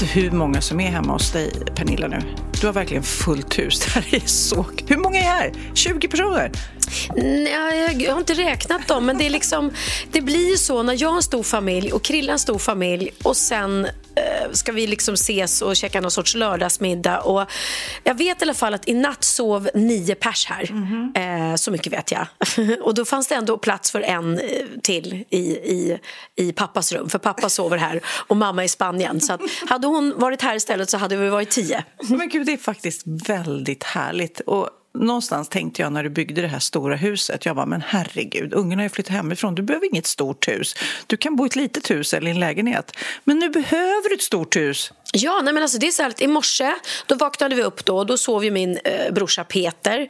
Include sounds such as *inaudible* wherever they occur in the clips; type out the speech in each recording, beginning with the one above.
Inte hur många som är hemma hos dig, Pernilla, nu. Du har verkligen fullt hus. *laughs* Det här är så... Hur många är här? 20 personer? Nej, jag har inte räknat dem, men det, är liksom, det blir så när jag har en stor familj och Krilla en stor familj och sen ska vi liksom ses och käka någon sorts lördagsmiddag. Och jag vet i alla fall att i natt sov nio pers här. eh, så mycket vet jag. *laughs* och då fanns det ändå plats för en eh, till i, i, i pappas rum. För pappa sover här och mamma i Spanien. Så att, hade hon varit här istället så hade vi varit tio. Men gud, det är faktiskt väldigt härligt. Och någonstans tänkte jag när du byggde det här stora huset, jag bara, men herregud, ungarna har ju flyttat hemifrån, du behöver inget stort hus. Du kan bo i ett litet hus eller i en lägenhet. Men nu behöver du ett stort hus. Ja, nej men alltså det är så här, I morse då vaknade vi upp då, och då sov ju min eh, brorsa Peter.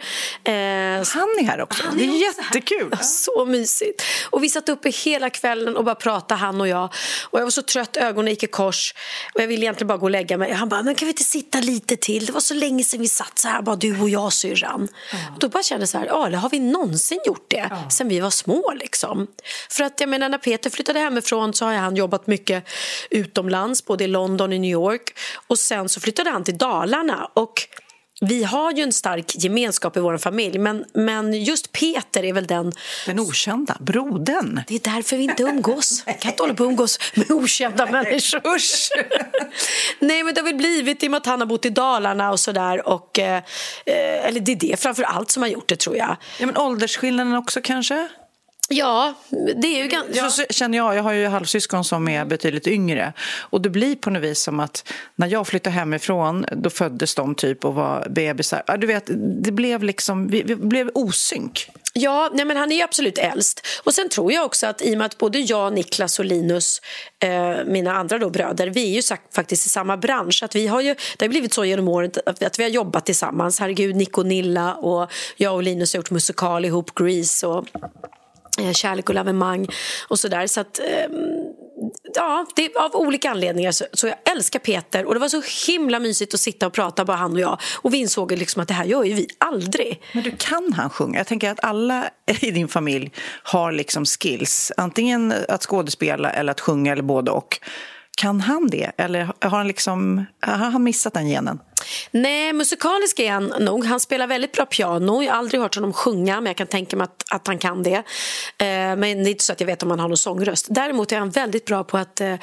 Eh, Han är här också. Han det är är jättekul. Så mysigt. Och Vi satt uppe hela kvällen och bara pratade, han och jag. Och Jag var så trött, ögonen gick i kors. Och Jag ville egentligen bara gå och lägga mig. Han bara, men kan vi inte sitta lite till? Det var så länge sedan vi satt så här, bara du och jag syrran. Och Då bara kände så här, ja, eller har vi någonsin gjort det ja. sen vi var små? Liksom? För att jag menar, när Peter flyttade hemifrån så har han jobbat mycket utomlands, både i London och New York. Och sen så flyttade han till Dalarna. Och vi har ju en stark gemenskap i vår familj men, men just Peter är väl den... Den okända, brodern. Det är därför vi inte umgås. Jag kan inte hålla på att umgås med okända människor. Usch! *laughs* Nej, men det har väl blivit i och med att han har bott i Dalarna och sådär. Eh, eller det är det framför allt som har gjort det tror jag. Ja, men åldersskillnaden också kanske? Ja, det är ju ganska... Ja. Så känner jag, jag har ju halvsyskon som är betydligt yngre. Och det blir på något vis som att när jag flyttade hemifrån, då föddes de typ och var bebisar. Ja, du vet, det blev liksom, vi, vi blev osynk. Ja, nej men han är ju absolut äldst. Och sen tror jag också att i och med att både jag, Niklas och Linus, eh, mina andra då bröder, vi är ju faktiskt i samma bransch. Att vi har ju, det har blivit så genom året att vi har jobbat tillsammans. Herregud, Nick och Nilla och jag och Linus har gjort musikal ihop, Grease och Eh, kärlek och lavemang och sådär. Så att, ehm, ja, det är av olika anledningar så, så, jag älskar Peter och det var så himla mysigt att sitta och prata bara han och jag och vi insåg liksom att det här gör ju vi aldrig. Men du kan han sjunga? Jag tänker att alla *laughs* i din familj har liksom skills, antingen att skådespela eller att sjunga eller både och. Kan han det eller har han, liksom, har han missat den genen? Nej, musikalisk är han nog. Han spelar väldigt bra piano. Jag har aldrig hört honom sjunga, men jag kan tänka mig att, att han kan det. Eh, men det är inte så att jag vet om han har någon sångröst. Däremot är han väldigt bra på att, eh,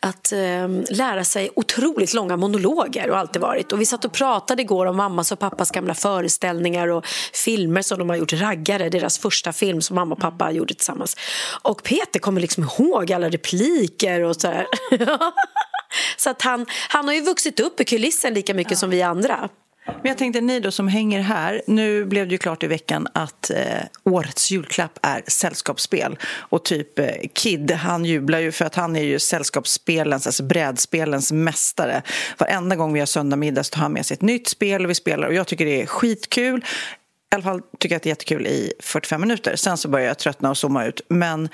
att eh, lära sig otroligt långa monologer och alltid varit. Och vi satt och pratade igår om mammas och pappas gamla föreställningar och filmer som de har gjort. Raggare, deras första film som mamma och pappa gjorde tillsammans. Och Peter kommer liksom ihåg alla repliker och så här. *laughs* *laughs* Så att han, han har ju vuxit upp i kulissen lika mycket ja. som vi andra. Men jag tänkte, ni då som hänger här, nu blev det ju klart i veckan att eh, årets julklapp är sällskapsspel. Och typ eh, Kid, han jublar ju för att han är ju sällskapsspelens, alltså brädspelens mästare. Varenda gång vi har söndagmiddag så tar han med sig ett nytt spel och vi spelar och jag tycker det är skitkul. I alla fall tycker jag att det är jättekul i 45 minuter. Sen så börjar jag tröttna och zooma ut. Men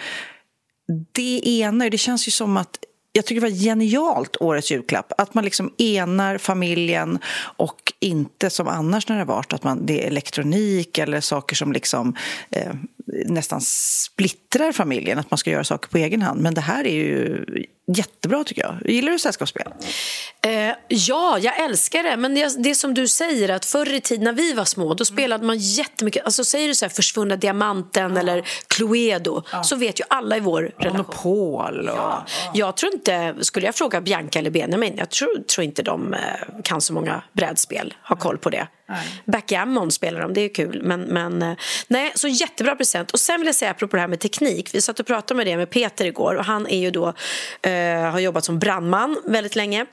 det ena, det känns ju som att jag tycker det var genialt, årets julklapp. Att man liksom enar familjen och inte som annars när det har varit att man, det är elektronik eller saker som liksom eh, nästan splittrar familjen, att man ska göra saker på egen hand. Men det här är ju jättebra tycker jag. Gillar du sällskapsspel? Eh, ja, jag älskar det. Men det, det som du säger, att förr i tiden när vi var små då spelade man jättemycket. Alltså säger du så här, Försvunna diamanten ja. eller Cluedo ja. så vet ju alla i vår relation. Monopol. Och... Ja. Jag tror inte, skulle jag fråga Bianca eller Benjamin, jag tror, tror inte de eh, kan så många brädspel, har koll på det. Backgammon spelar de, det är kul. Men, men, eh, nej, så jättebra present. Och sen vill jag säga, apropå det här med teknik. Vi satt och pratade med det med Peter igår. Och han är ju då, eh, har jobbat som brandman väldigt länge.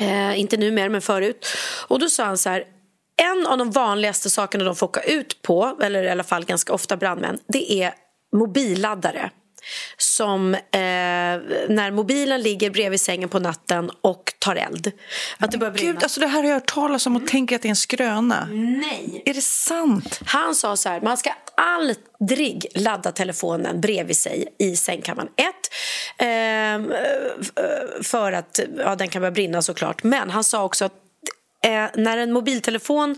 Eh, inte nu mer, men förut. Och då sa han så här, en av de vanligaste sakerna de får åka ut på, eller i alla fall ganska ofta brandmän, det är mobilladdare som eh, när mobilen ligger bredvid sängen på natten och tar eld. Att det börjar brinna. Gud, alltså det här har jag hört talas om och tänker att det är en skröna. Nej. Är det sant? Han sa så här, man ska aldrig ladda telefonen bredvid sig i sängkammaren. Ett, eh, för att ja, den kan börja brinna såklart. Men han sa också att Eh, när en mobiltelefon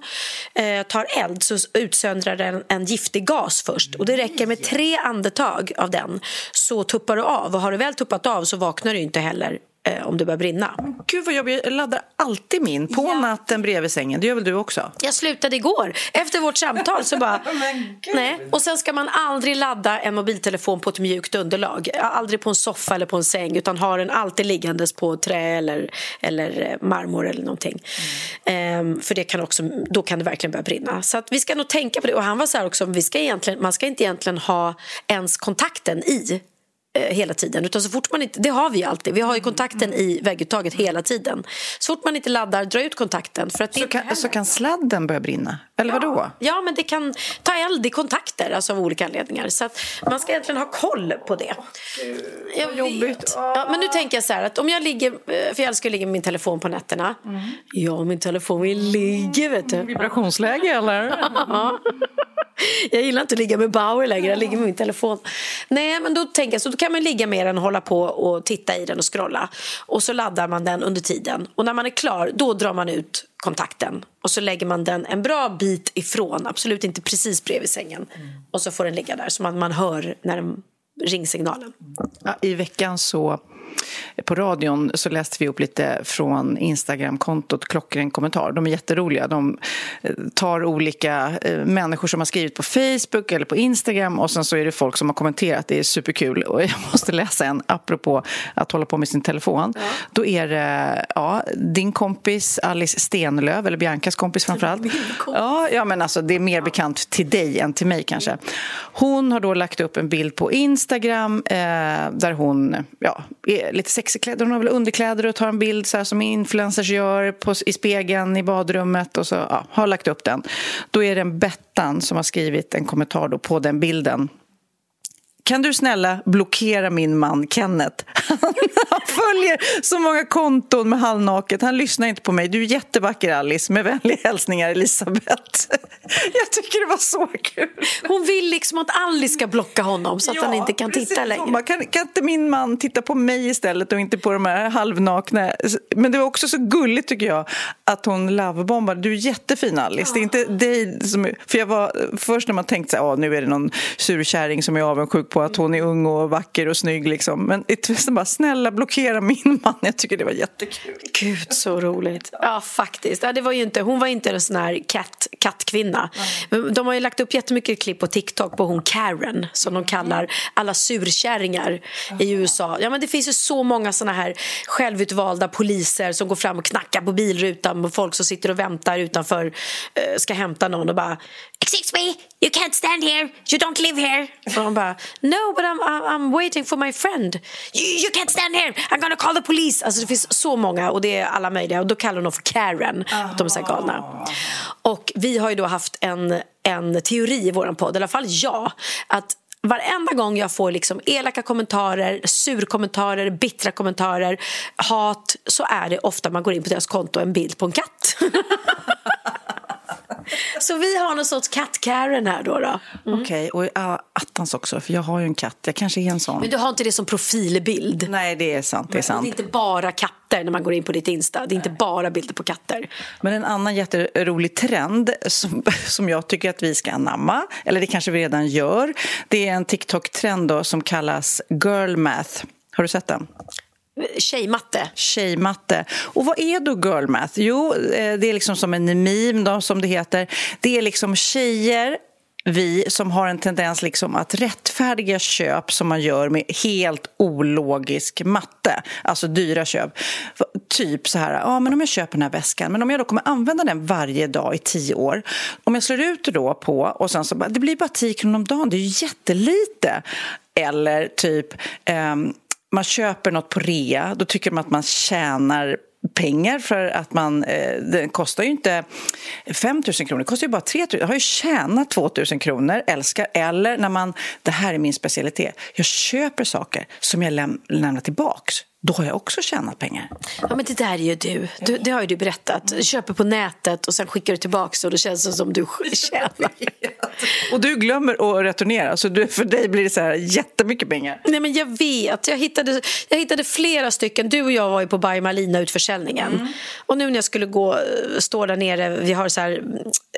eh, tar eld så utsöndrar den en giftig gas först. Och Det räcker med tre andetag av den så tuppar du av. Och Har du väl tuppat av så vaknar du inte heller eh, om det börjar brinna. Gud vad jobbigt. Jag laddar alltid min på Ja. natten bredvid sängen. Det gör väl du också? Jag slutade igår. Efter vårt samtal så bara... *laughs* nej. Och sen ska man aldrig ladda en mobiltelefon på ett mjukt underlag. Aldrig på en soffa eller på en säng utan ha den alltid liggandes på trä eller, eller eh, marmor eller någonting. Ehm, för det kan också, då kan det verkligen börja brinna. Så att vi ska nog tänka på det. Och han var så här också, vi ska egentligen, man ska inte egentligen ha ens kontakten i eh, hela tiden. Utan så fort man inte, det har vi ju alltid. Vi har ju kontakten i vägguttaget hela tiden. Så fort man inte laddar, dra ut kontakten. För att Så kan, så kan sladden börja brinna? Eller vadå? Ja, men det kan ta eld i kontakter alltså av olika anledningar. Så att man ska egentligen ha koll på det. Jag vet. jobbigt. Ja, men nu tänker jag så här att om jag ligger, eh, för jag älskar att ligga med min telefon på nätterna. Ja, min telefon vill ligga vet du. Vibrationsläge eller? *laughs* Jag gillar inte att ligga med Bauer längre, jag ligger med min telefon. Nej, men då tänker jag så då kan man ligga med den och hålla på och titta i den och scrolla. Och så laddar man den under tiden. Och när man är klar, då drar man ut kontakten. Och så lägger man den en bra bit ifrån, absolut inte precis bredvid sängen. Och så får den ligga där så att man hör när den ringsignalen. Ja, I veckan så på radion så läste vi upp lite från Instagramkontot Klockren kommentar. De är jätteroliga. De eh, tar olika eh, människor som har skrivit på Facebook eller på Instagram och sen så är det folk som har kommenterat. Det är superkul. Och jag *laughs* måste läsa en apropå att hålla på med sin telefon. Då är det ja, din kompis Alice Stenlöv, eller Biancas kompis framförallt. Ja, ja, men alltså det är mer bekant till dig än till mig kanske. Hon har då lagt upp en bild på Instagram eh, där hon ja, är lite sexigklädd. Hon har väl underkläder och tar en bild så här som influencers gör på, i spegeln i badrummet och så ja, har lagt upp den. Då är det en Bettan som har skrivit en kommentar då på den bilden. Kan du snälla blockera min man Kenneth? *laughs* Han följer så många konton med halvnaket. Han lyssnar inte på mig. Du är jättevacker, Alice. Med vänliga hälsningar, Elisabeth. *laughs* Jag tycker det var så kul. Hon vill liksom att Alice ska blocka honom så att han inte kan precis. titta längre. Kan, kan inte min man titta på mig istället och inte på de här halvnakna? Men det var också så gulligt tycker jag att hon lovebombade. Du är jättefin Alice. Det är inte dig som... För jag var först när man tänkte "Åh, nu är det någon surkärring som är avundsjuk på att hon är ung och vacker och snygg liksom. Men twisten bara, snälla blockera min man. Jag tycker det var jättekul. Gud, så roligt. Ja, faktiskt. Ja, det var ju inte, hon var inte en sån här katt, kattkvinna. De har ju lagt upp jättemycket klipp på TikTok på hon Karen som de kallar alla surkärringar i USA. Ja, men det finns ju så många såna här självutvalda poliser som går fram och knackar på bilrutan med folk som sitter och väntar utanför eh, ska hämta någon och bara Excuse me, you can't stand here, you don't live here. Och de bara No, but I'm, I'm, waiting for my friend. You, you can't stand here, I'm gonna call the police. Alltså det finns så många och det är alla möjliga och då kallar de dem för Karen. Att de är så galna. Och vi har ju då haft en, en teori i vår podd, i alla fall jag, att Varenda gång jag får liksom elaka kommentarer, surkommentarer, bittra kommentarer, hat så är det ofta man går in på deras konto en bild på en katt. *laughs* så vi har någon sorts katt-Karen här då. då. Okej, och ja, attans också, för jag har ju en katt. Jag kanske är en sån. Men du har inte det som profilbild. Nej, det är sant. Det är sant. det är inte bara katter när man går in på ditt Insta. Det är inte bara bilder på katter. Men en annan jätterolig trend som, *laughs* som jag tycker att vi ska anamma, eller det kanske vi redan gör, det är en TikTok-trend då som kallas girl math. Har du sett den? Tjejmatte. Tjejmatte. Och vad är då girl math? Jo, eh, det är liksom som en meme, då, som det heter. Det är liksom tjejer vi som har en tendens liksom att rättfärdiga köp som man gör med helt ologisk matte, alltså dyra köp. typ så här, ja men om jag köper den här väskan, men om jag då kommer använda den varje dag i tio år, om jag slår ut det då på och sen så bara, det blir bara 10 kronor om dagen, det är ju jättelite. Eller typ, eh, man köper något på rea, då tycker man att man tjänar pengar för att man... Eh, den kostar ju inte 5 000 kronor, det kostar ju bara 3 000. Jag har ju tjänat 2 000 kronor, älskar. Eller när man... Det här är min specialitet. Jag köper saker som jag läm lämnar tillbaks då har jag också tjänat pengar. Ja, men det där är ju du. du det har ju du berättat. Du köper på nätet och sen skickar du tillbaka och det känns som du *laughs* tjänar. och du glömmer att returnera, så du, för dig blir det så här jättemycket pengar. Nej, men jag vet. Jag hittade, jag hittade flera stycken. Du och jag var ju på By Malina utförsäljningen. Mm. Och nu när jag skulle gå, stå där nere, vi har så här,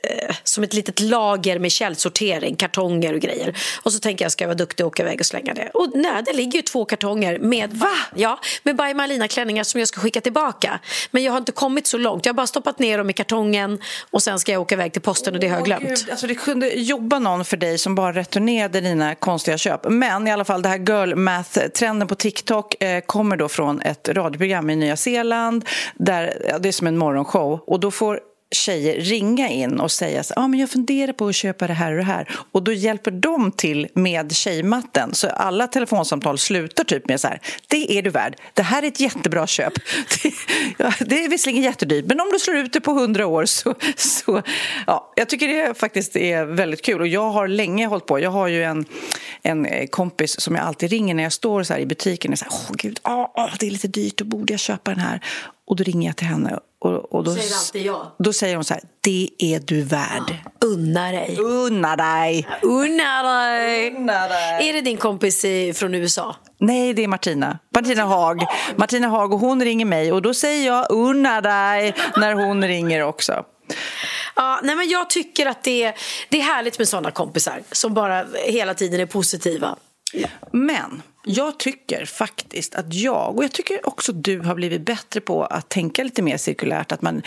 eh, som ett litet lager med källsortering, kartonger och grejer. Och så tänker jag, ska jag vara duktig och åka iväg och slänga det? Och nej, det ligger ju två kartonger med... Va? Ja, med By Malina-klänningar som jag ska skicka tillbaka. Men jag har inte kommit så långt. Jag har bara stoppat ner dem i kartongen och sen ska jag åka iväg till posten och det har jag glömt. Gud, alltså det kunde jobba någon för dig som bara returnerade dina konstiga köp. Men i alla fall, det här girl math-trenden på TikTok eh, kommer då från ett radioprogram i Nya Zeeland. Där, ja, det är som en morgonshow. Och då får tjejer ringa in och säga så, ah, jag funderar på att köpa det här och det här. Och då hjälper de till med tjejmatten. Så alla telefonsamtal slutar typ med så här, det är du värd. Det här är ett jättebra köp. *laughs* Det, ja, det är visserligen jättedyrt, men om du slår ut det på hundra år så... så ja, jag tycker det faktiskt är väldigt kul. Och jag har länge hållit på. Jag har ju en, en eh, kompis som jag alltid ringer när jag står så i butiken. Och så här, oh, gud, oh, oh, det är lite dyrt, då borde jag köpa den här. Och då ringer jag till henne och, och då, säger alltid ja. då säger hon så här, det är du värd. Unna dig. Unna dig. Unna dig. Unna dig. Är det din kompis från USA? Nej, det är Martina. Martina Haag. Martina Haag och hon ringer mig och då säger jag unna dig när hon ringer också. Ja, nej men jag tycker att det är, det är härligt med såna kompisar som bara hela tiden är positiva. Men jag tycker faktiskt att jag, och jag tycker också att du har blivit bättre på att tänka lite mer cirkulärt. Att man,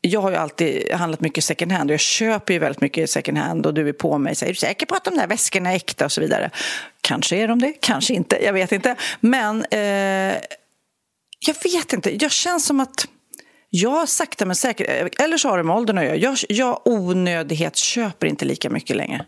jag har ju alltid handlat mycket second hand och jag köper ju väldigt mycket second hand och du är på mig. Så är du säker på att de där väskorna är äkta och så vidare? Kanske är de det, kanske inte, jag vet inte. Men eh, jag vet inte, jag känns som att jag sakta men säkert, eller så har det med åldern att göra. Jag, jag onödighetsköper inte lika mycket längre.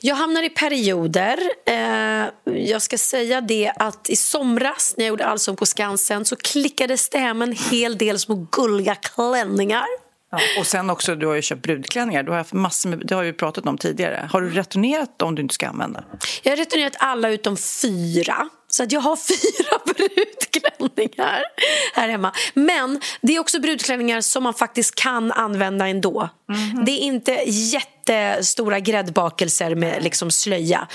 Jag hamnar i perioder. Eh, jag ska säga det att i somras när jag gjorde Allsång på Skansen så klickades det hem en hel del små gulliga klänningar. Ja, och sen också, du har ju köpt brudklänningar. Du har haft massor med, det har vi pratat om tidigare. Har du returnerat dem du inte ska använda? Jag har returnerat alla utom fyra. Så att jag har *laughs* fyra brudklänningar här hemma. Men det är också brudklänningar som man faktiskt kan använda ändå. Mm. Det är inte jättestora gräddbakelser med liksom slöja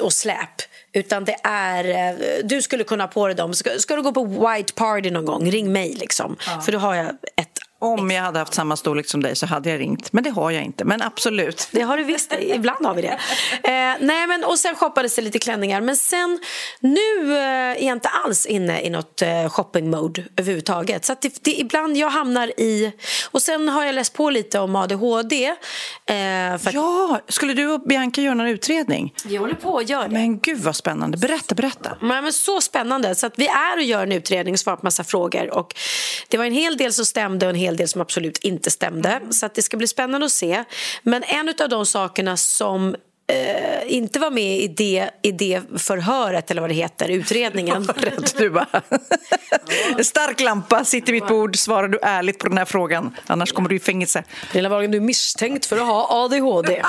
och släp. Utan det är, eh, du skulle kunna ha på dig dem. Ska, ska, du gå på white party någon gång, ring mig. Liksom. Ja. För då har jag ett om jag hade haft samma storlek som dig så hade jag ringt. Men det har jag inte. Men absolut. Det har du visst. Ibland har vi det. Eh, nej, men, och sen shoppades det lite klänningar. Men sen, nu eh, är jag inte alls inne i något eh, shopping-mode överhuvudtaget. Så det, det, ibland jag hamnar i... Och sen har jag läst på lite om ADHD. Eh, att... Ja, skulle du och Bianca göra någon utredning? Vi håller på att göra det. Men gud vad spännande. Berätta, berätta. Men, men så spännande. Så att vi är och gör en utredning och svarar på massa frågor. Och det var en hel del som stämde och en hel hel del som absolut inte stämde. Mm. Så att det ska bli spännande att se. Men en av de sakerna som eh, inte var med i det, i det förhöret, eller vad det heter, utredningen. *laughs* du bara... Stark lampa, sitter vid mitt bord, svarar du ärligt på den här frågan. Annars kommer du i fängelse. Lilla Wahlgren, du är misstänkt för att ha ADHD.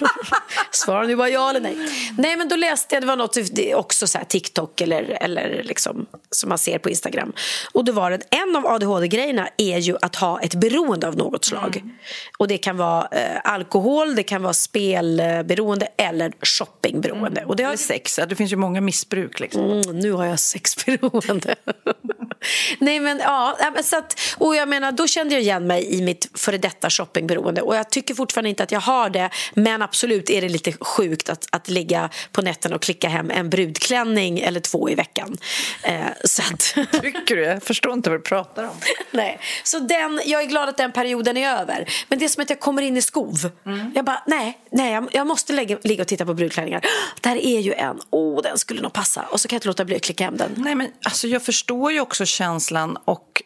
*laughs* Svara nu bara ja eller nej. Nej, men då läste jag, det var något, också så här, TikTok eller, eller liksom, som man ser på Instagram. Och då var det, en av ADHD-grejerna är ju att ha ett beroende av något slag. Mm. Och det kan vara eh, alkohol, det kan vara spelberoende sexberoende eller shoppingberoende. Mm. Och det har... Eller sex, det finns ju många missbruk. Liksom. Mm, nu har jag sexberoende. *laughs* Nej men ja, så att, och jag menar då kände jag igen mig i mitt före detta shoppingberoende och jag tycker fortfarande inte att jag har det men absolut är det lite sjukt att, att ligga på nätterna och klicka hem en brudklänning eller två i veckan. Eh, så att... *laughs* Tycker du? Jag förstår inte vad du pratar om. Nej, så den, jag är glad att den perioden är över men det är som att jag kommer in i skov. Mm. Jag bara, nej, nej jag, jag måste lägga, ligga och titta på brudklänningar. Där är ju en, åh oh, den skulle nog passa och så kan jag inte låta bli att klicka hem den. Nej men alltså jag förstår ju också känslan och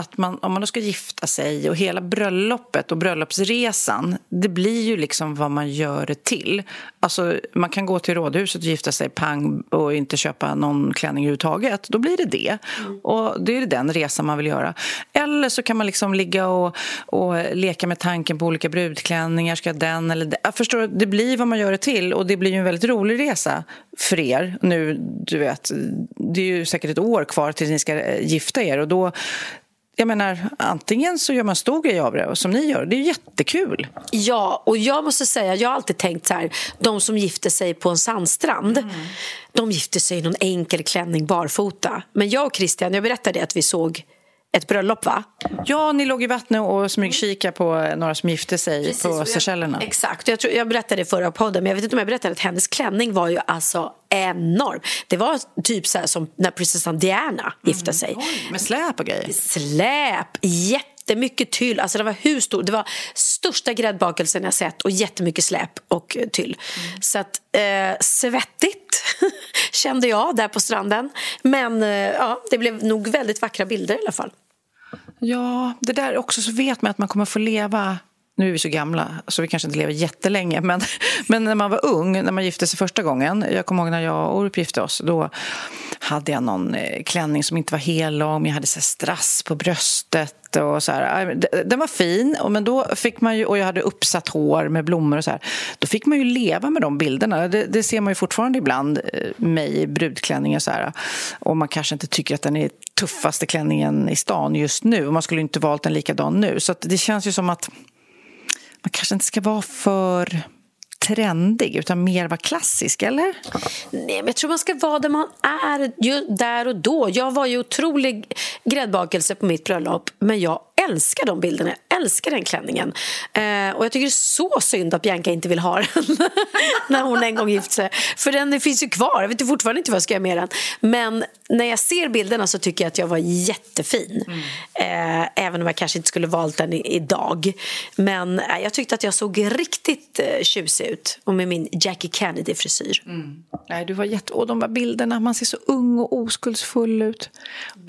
att man, om man då ska gifta sig och hela bröllopet och bröllopsresan, det blir ju liksom vad man gör det till. Alltså, man kan gå till rådhuset och gifta sig pang och inte köpa någon klänning överhuvudtaget. Då blir det det. Mm. Och det är den resan man vill göra. Eller så kan man liksom ligga och, och leka med tanken på olika brudklänningar. Ska den eller den? Jag förstår, det blir vad man gör det till och det blir ju en väldigt rolig resa för er. Nu, du vet, det är ju säkert ett år kvar tills ni ska eh, gifta er och då jag menar, antingen så gör man stor grej av det, som ni gör. Det är jättekul. Ja, och jag måste säga, jag har alltid tänkt så här, de som gifter sig på en sandstrand, mm. de gifter sig i någon enkel klänning barfota. Men jag och Christian, jag berättade att vi såg ett bröllop va? Ja, ni låg i vattnet och smygkika på några som gifte sig Precis, på Seychellerna. Exakt, jag, tror, jag berättade i förra podden men jag vet inte om jag berättade att hennes klänning var ju alltså enorm. Det var typ så som när prinsessan Diana gifte sig. Mm. Oj, med släp och grejer? Släp, jättemycket tyll. Alltså det var hur stor? Det var största gräddbakelsen jag sett och jättemycket släp och tyll. Mm. Så att, eh, svettigt *laughs* kände jag där på stranden. Men eh, ja, det blev nog väldigt vackra bilder i alla fall. Ja, det där också så vet man att man kommer få leva nu är vi så gamla så vi kanske inte lever jättelänge *laughs* men, men när man var ung, när man gifte sig första gången jag kommer ihåg när jag och Orup gifte oss då hade jag någon eh, klänning som inte var hellång men jag hade så strass på bröstet och så här. Den var fin men då fick man ju, och jag hade uppsatt hår med blommor och så här. Då fick man ju leva med de bilderna. Det, det ser man ju fortfarande ibland, eh, mig i brudklänning och så här. Och man kanske inte tycker att den är tuffaste klänningen i stan just nu. Man skulle inte valt den likadan nu. Så det känns ju som att man kanske inte ska vara för trendig utan mer vara klassisk, eller? Nej, men jag tror man ska vara där man är ju där och då. Jag var ju otrolig gräddbakelse på mitt bröllop men jag älskar de bilderna, jag älskar den klänningen. Eh, och jag tycker det är så synd att Bianca inte vill ha den *laughs* när hon en gång gift sig. För den finns ju kvar, jag vet fortfarande inte vad jag ska göra med den. Men när jag ser bilderna så tycker jag att jag var jättefin. Mm. Eh, även om jag kanske inte skulle valt den i, idag. Men eh, jag tyckte att jag såg riktigt eh, tjusig ut. Och med min Jackie Kennedy-frisyr. Mm. Nej, du var jätte... Och de här bilderna, man ser så ung och oskuldsfull ut.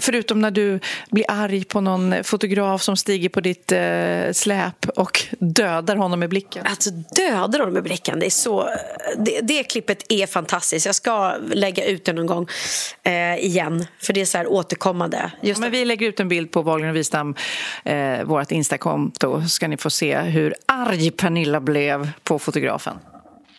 Förutom när du blir arg på någon fotograf som stiger på ditt eh, släp och dödar honom med blicken. Alltså dödar honom med blicken, det är så... Det, det klippet är fantastiskt. Jag ska lägga ut det någon gång eh, igen, för det är så här återkommande. Just ja, men vi lägger ut en bild på Wahlgren och Wistam, eh, vårt Instakonto, så ska ni få se hur arg Pernilla blev på fotografen.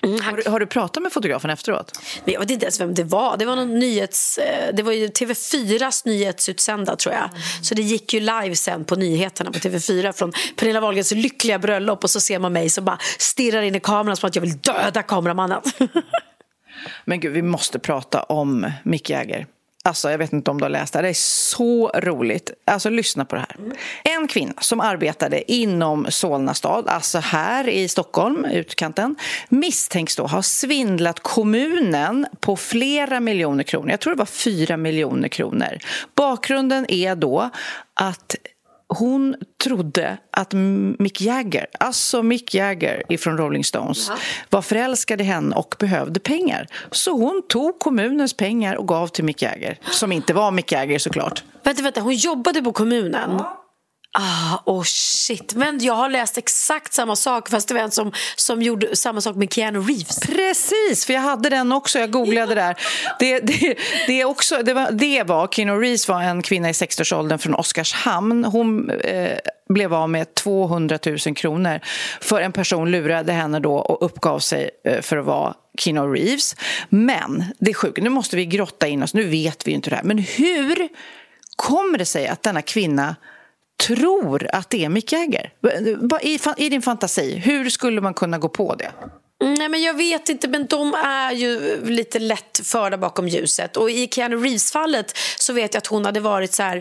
Mm, har, du, har, du, pratat med fotografen efteråt? jag vet inte ens vem det var. Det var, någon nyhets, eh, det var ju TV4s nyhetsutsända, tror jag. Mm. Så det gick ju live sen på nyheterna på TV4 från Pernilla Wahlgrens lyckliga bröllop och så ser man mig som bara stirrar in i kameran som att jag vill döda kameramannen. *laughs* Men gud, vi måste prata om Mick Jagger. Alltså, jag vet inte om du har läst det. Det är så roligt. Alltså, lyssna på det här. En kvinna som arbetade inom Solna stad, alltså här i Stockholm, utkanten, misstänks då ha svindlat kommunen på flera miljoner kronor. Jag tror det var fyra miljoner kronor. Bakgrunden är då att hon trodde att Mick Jagger, alltså Mick Jagger ifrån Rolling Stones ja. var förälskad i henne och behövde pengar. Så hon tog kommunens pengar och gav till Mick Jagger, som inte var Mick Jagger såklart. Vänta, vänta, hon jobbade på kommunen? Ja. Ah, oh shit. Men jag har läst exakt samma sak fast det var en som, som gjorde samma sak med Keanu Reeves. Precis, för jag hade den också. Jag googlade där. Det, det, det, också, det, var, det var, Keanu Reeves var en kvinna i 60-årsåldern från Oskarshamn. Hon eh, blev av med 200 000 kronor för en person lurade henne då och uppgav sig eh, för att vara Keanu Reeves. Men det är sjukt, nu måste vi grotta in oss. Nu vet vi inte det här. Men hur kommer det sig att denna kvinna tror att det är Mick Jagger? I, I din fantasi, hur skulle man kunna gå på det? Nej, men jag vet inte, men de är ju lite lätt förda bakom ljuset. Och I Keanu Reeves-fallet så vet jag att hon hade varit så här...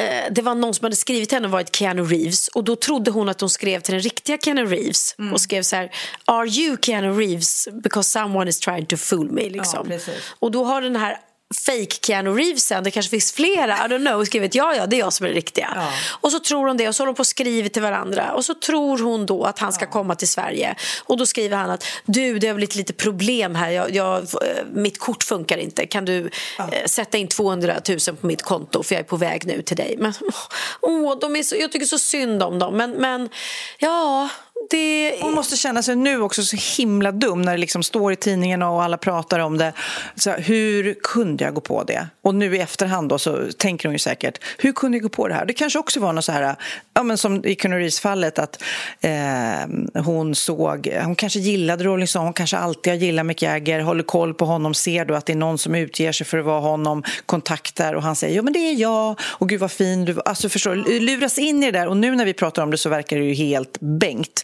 Eh, det var någon som hade skrivit till henne varit Keanu Reeves och då trodde hon att hon skrev till den riktiga Keanu Reeves mm. och skrev så här Are you Keanu Reeves because someone is trying to fool me? Liksom. Ja, och då har den här fake Keanu Reevesen, det kanske finns flera, I don't know, skrivit ja, ja, det är jag som är riktiga. Ja. Och så tror hon det och så håller de på och skriver till varandra och så tror hon då att han ska ja. komma till Sverige och då skriver han att du, det har blivit lite problem här, jag, jag, eh, mitt kort funkar inte, kan du ja. eh, sätta in 200 000 på mitt konto för jag är på väg nu till dig. Men åh, de är så, jag tycker så synd om dem, men, men ja, det... Hon måste känna sig nu också så himla dum när det liksom står i tidningarna och alla pratar om det. Så hur kunde jag gå på det? Och nu i efterhand då så tänker hon ju säkert, hur kunde jag gå på det här? Det kanske också var något så här, ja men som i Connerys fallet att eh, hon såg, hon kanske gillade Rolling liksom, Stone, hon kanske alltid har gillat Mick Jagger, håller koll på honom, ser då att det är någon som utger sig för att vara honom, kontaktar och han säger, ja men det är jag, och gud vad fin du Alltså förstår, luras in i det där och nu när vi pratar om det så verkar det ju helt bänkt.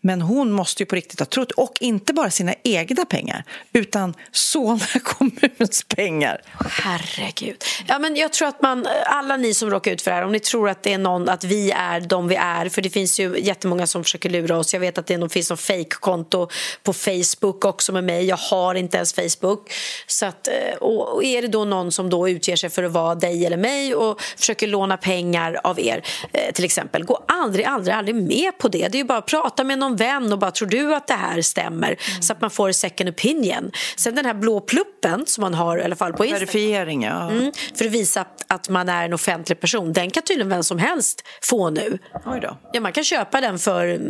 Men hon måste ju på riktigt ha trott, och inte bara sina egna pengar utan Solna *laughs* kommuns pengar. Herregud. Ja, men jag tror att man, alla ni som råkar ut för det här, om ni tror att det är någon, att vi är de vi är, för det finns ju jättemånga som försöker lura oss. Jag vet att det finns någon fejkkonto på Facebook också med mig. Jag har inte ens Facebook. Så att, eh, och är det då någon som då utger sig för att vara dig eller mig och försöker låna pengar av er, eh, till exempel, gå aldrig, aldrig, aldrig med på det. Det är ju bara att prata med någon någon vän och bara tror du att det här stämmer mm. så att man får second opinion. Sen den här blå pluppen som man har i alla fall på Instagram. Verifiering, ja. Mm, för att visa att man är en offentlig person. Den kan tydligen vem som helst få nu. Oj då. Ja, man kan köpa den för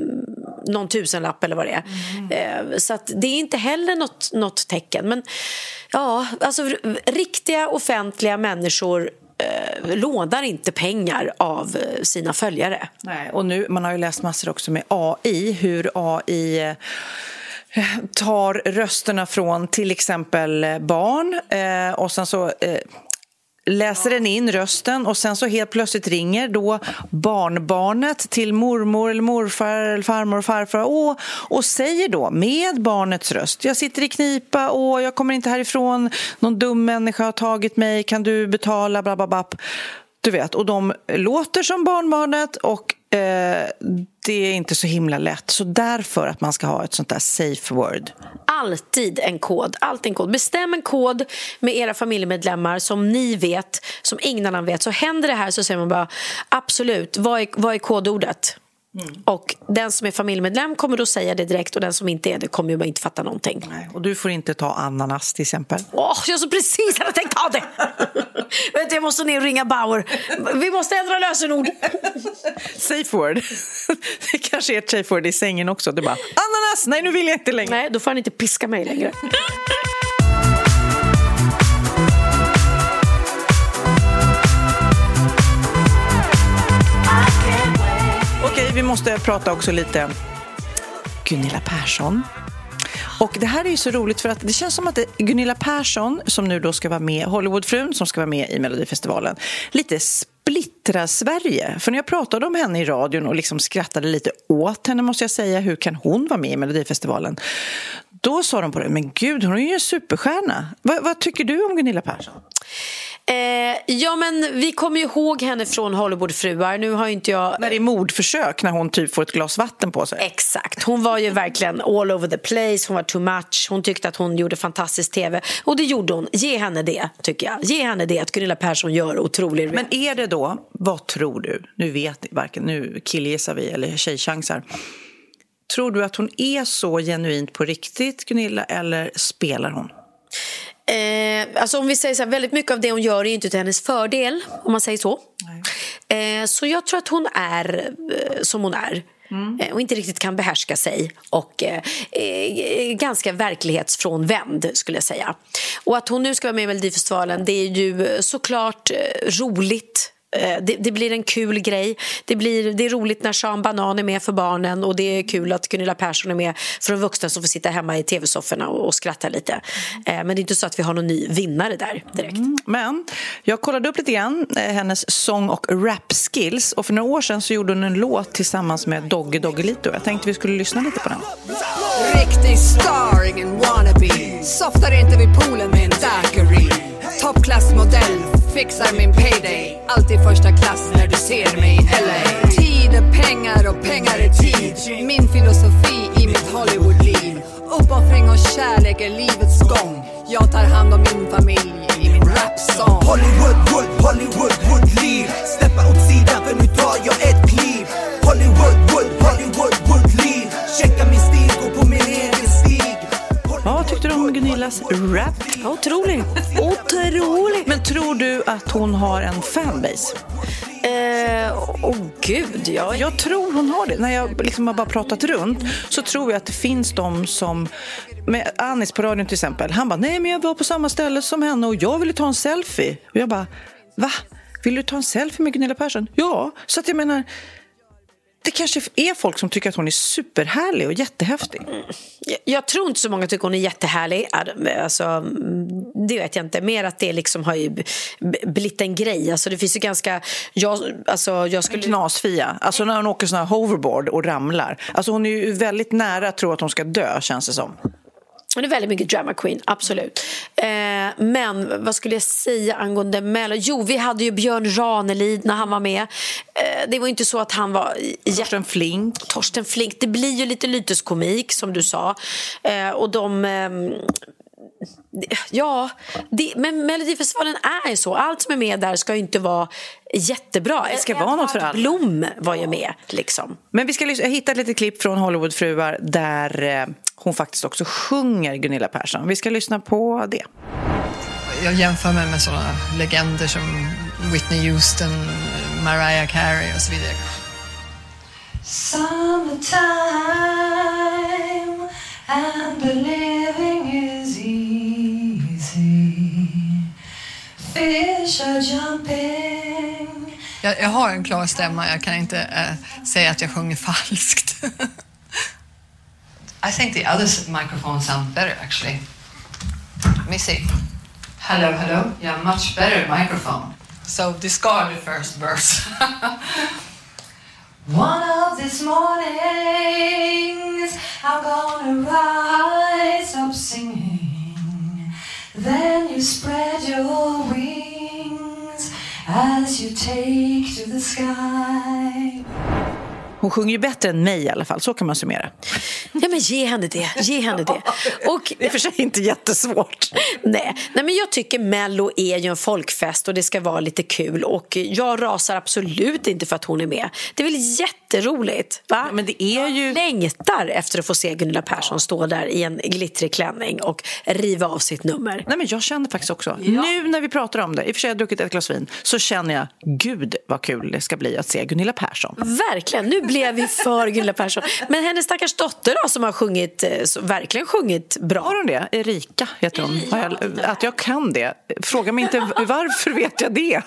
någon tusenlapp eller vad det är. Mm. Eh, så det är inte heller något, något tecken. Men ja, alltså riktiga offentliga människor eh, lånar inte pengar av eh, sina följare. Nej, och nu, man har ju läst massor också med AI, hur AI eh, tar rösterna från till exempel barn eh, och sen så eh, läser den in rösten och sen så helt plötsligt ringer då barnbarnet till mormor eller morfar eller farmor och farfar och, och säger då med barnets röst jag sitter i knipa och jag kommer inte härifrån. Någon dum människa har tagit mig. Kan du betala? Bla bla bla du vet, och de låter som barnbarnet och Eh, det är inte så himla lätt. Så därför att man ska ha ett sånt där safe word. Alltid en kod. Alltid en kod. Bestäm en kod med era familjemedlemmar som ni vet, som ingen annan vet. Så händer det här så säger man bara absolut, vad är, vad är kodordet? Mm. Och den som är familjemedlem kommer då säga det direkt och den som inte är det kommer ju inte fatta någonting. Nej, och du får inte ta ananas till exempel. Åh, oh, jag så precis hade tänkt ta det! *laughs* Vet, jag måste ner och ringa Bauer. Vi måste ändra lösenord. *laughs* safe word. *laughs* Det kanske är ett safe word i sängen också. Du bara ananas, nej nu vill jag inte längre. Nej, då får han inte piska mig längre. Vi måste prata också lite Gunilla Persson. Och det här är ju så roligt för att det känns som att Gunilla Persson som nu då ska vara med, Hollywoodfrun som ska vara med i Melodifestivalen, lite splittrar Sverige. För när jag pratade om henne i radion och liksom skrattade lite åt henne måste jag säga, hur kan hon vara med i Melodifestivalen? Då sa de på det, men gud hon är ju en superstjärna. Va, vad tycker du om Gunilla Persson? Eh, ja, men vi kommer ihåg henne från Hollywoodfruar. Nu har inte jag... När det är mordförsök, när hon typ får ett glas vatten på sig. Exakt. Hon var ju verkligen all over the place. Hon var too much. Hon tyckte att hon gjorde fantastisk tv. Och det gjorde hon. Ge henne det, tycker jag. Ge henne det att Gunilla Persson gör otroligt. Men är det då, vad tror du? Nu vet varken, nu killgissar vi eller tjejchansar. Tror du att hon är så genuint på riktigt, Gunilla, eller spelar hon? Eh, alltså om vi säger så här, väldigt mycket av det hon gör är inte till hennes fördel, om man säger så. Eh, så jag tror att hon är eh, som hon är. Mm. Eh, och inte riktigt kan behärska sig och eh, eh, ganska verklighetsfrånvänd skulle jag säga. Och att hon nu ska vara med i Melodifestivalen det är ju såklart eh, roligt Eh, det, det, blir en kul grej. Det, blir, det är roligt när Sean Banan är med för barnen och det är kul att Gunilla Persson är med för de vuxna som får sitta hemma i tv-sofforna och, och skratta lite. Mm. Men det är inte så att vi har någon ny vinnare där direkt. Mm. Men jag kollade upp lite grann eh, hennes sång och rap-skills och för några år sedan så gjorde hon en låt tillsammans med Doggy Doggelito. Jag tänkte vi skulle lyssna lite på den. Riktig star, ingen wannabe Softar inte vid poolen med en daiquiri Toppklassmodell fixar min payday. Alltid första klass när du ser mig i LA Tid är pengar och pengar är tid. Min filosofi i mitt Hollywoodliv. Uppoffring och kärlek är livets gång. Jag tar hand om min familj i min rapsång. Hollywood, wood, Hollywood, wood, liv Steppa åt sidan för nu tar jag ett kliv Hollywood, wood, Hollywood, wood, liv Checka min stil, Gunillas rap? Otrolig. Otrolig. Men tror du att hon har en fanbase? Eh, oh, gud, ja. Jag tror hon har det. När jag liksom har bara pratat runt så tror jag att det finns de som... Med Anis på radion till exempel. Han bara, nej men jag var på samma ställe som henne och jag ville ta en selfie. Och jag bara, va? Vill du ta en selfie med Gunilla Persson? Ja, så att jag menar... Det kanske är folk som tycker att hon är superhärlig och jättehäftig. Jag, jag tror inte så många tycker hon är jättehärlig. Alltså, mm, det vet jag inte. Mer att det liksom har ju blivit en grej. Alltså, det finns ju ganska... Jag, alltså, jag skulle... Knasfia. Alltså när hon åker sån här hoverboard och ramlar. Alltså hon är ju väldigt nära att tro att hon ska dö, känns det som. Hon är väldigt mycket drama queen, absolut. Eh, men vad skulle jag säga angående Mello? Jo, vi hade ju Björn Ranelid när han var med. Eh, det var inte så att han var... Torsten Flink. Torsten Flink. Det blir ju lite lyteskomik, som du sa. Eh, och de... Ja, det, men Melodifestivalen är ju så. Allt som är med där ska ju inte vara jättebra. Det ska vara något för alla. Blom var ju med, liksom. Men vi ska lyssna, jag hittade ett litet klipp från Hollywoodfruar där eh, hon faktiskt också sjunger Gunilla Persson. Vi ska lyssna på det. Jag jämför mig med sådana legender som Whitney Houston, Mariah Carey och så vidare. Summertime and the Fish are jumping. Jag, jag har en klar stämma, jag kan inte äh, säga att jag sjunger falskt. *laughs* I think the other microphone sounds better actually. Let me see. Hello, hello. Yeah, much better microphone. so discard the first verse. *laughs* One of these mornings, I'm gonna rise up singing. Then you spread your wings as you take to the sky. Hon sjunger ju bättre än mig i alla fall, så kan man summera. Ja, men ge henne det. Ge henne det. Och, Det är för sig inte jättesvårt. nej, nej, men jag tycker Mello är ju en folkfest och det ska vara lite kul. Och jag rasar absolut inte för att hon är med. Det är väl jätteroligt? Va? Ja, men det är ju- Jag längtar efter att få se Gunilla Persson stå där i en glittrig klänning och riva av sitt nummer. Nej, men jag känner faktiskt också, nu när vi pratar om det, i och för sig har jag druckit ett glas vin, så känner jag, gud vad kul det ska bli att se Gunilla Persson. Verkligen, nu blev vi för Gunilla Persson. Men hennes stackars dotter då, som har sjungit, eh, verkligen sjungit bra. Har hon det? Erika heter hon. Jag, att jag kan det. Fråga mig inte varför vet jag det.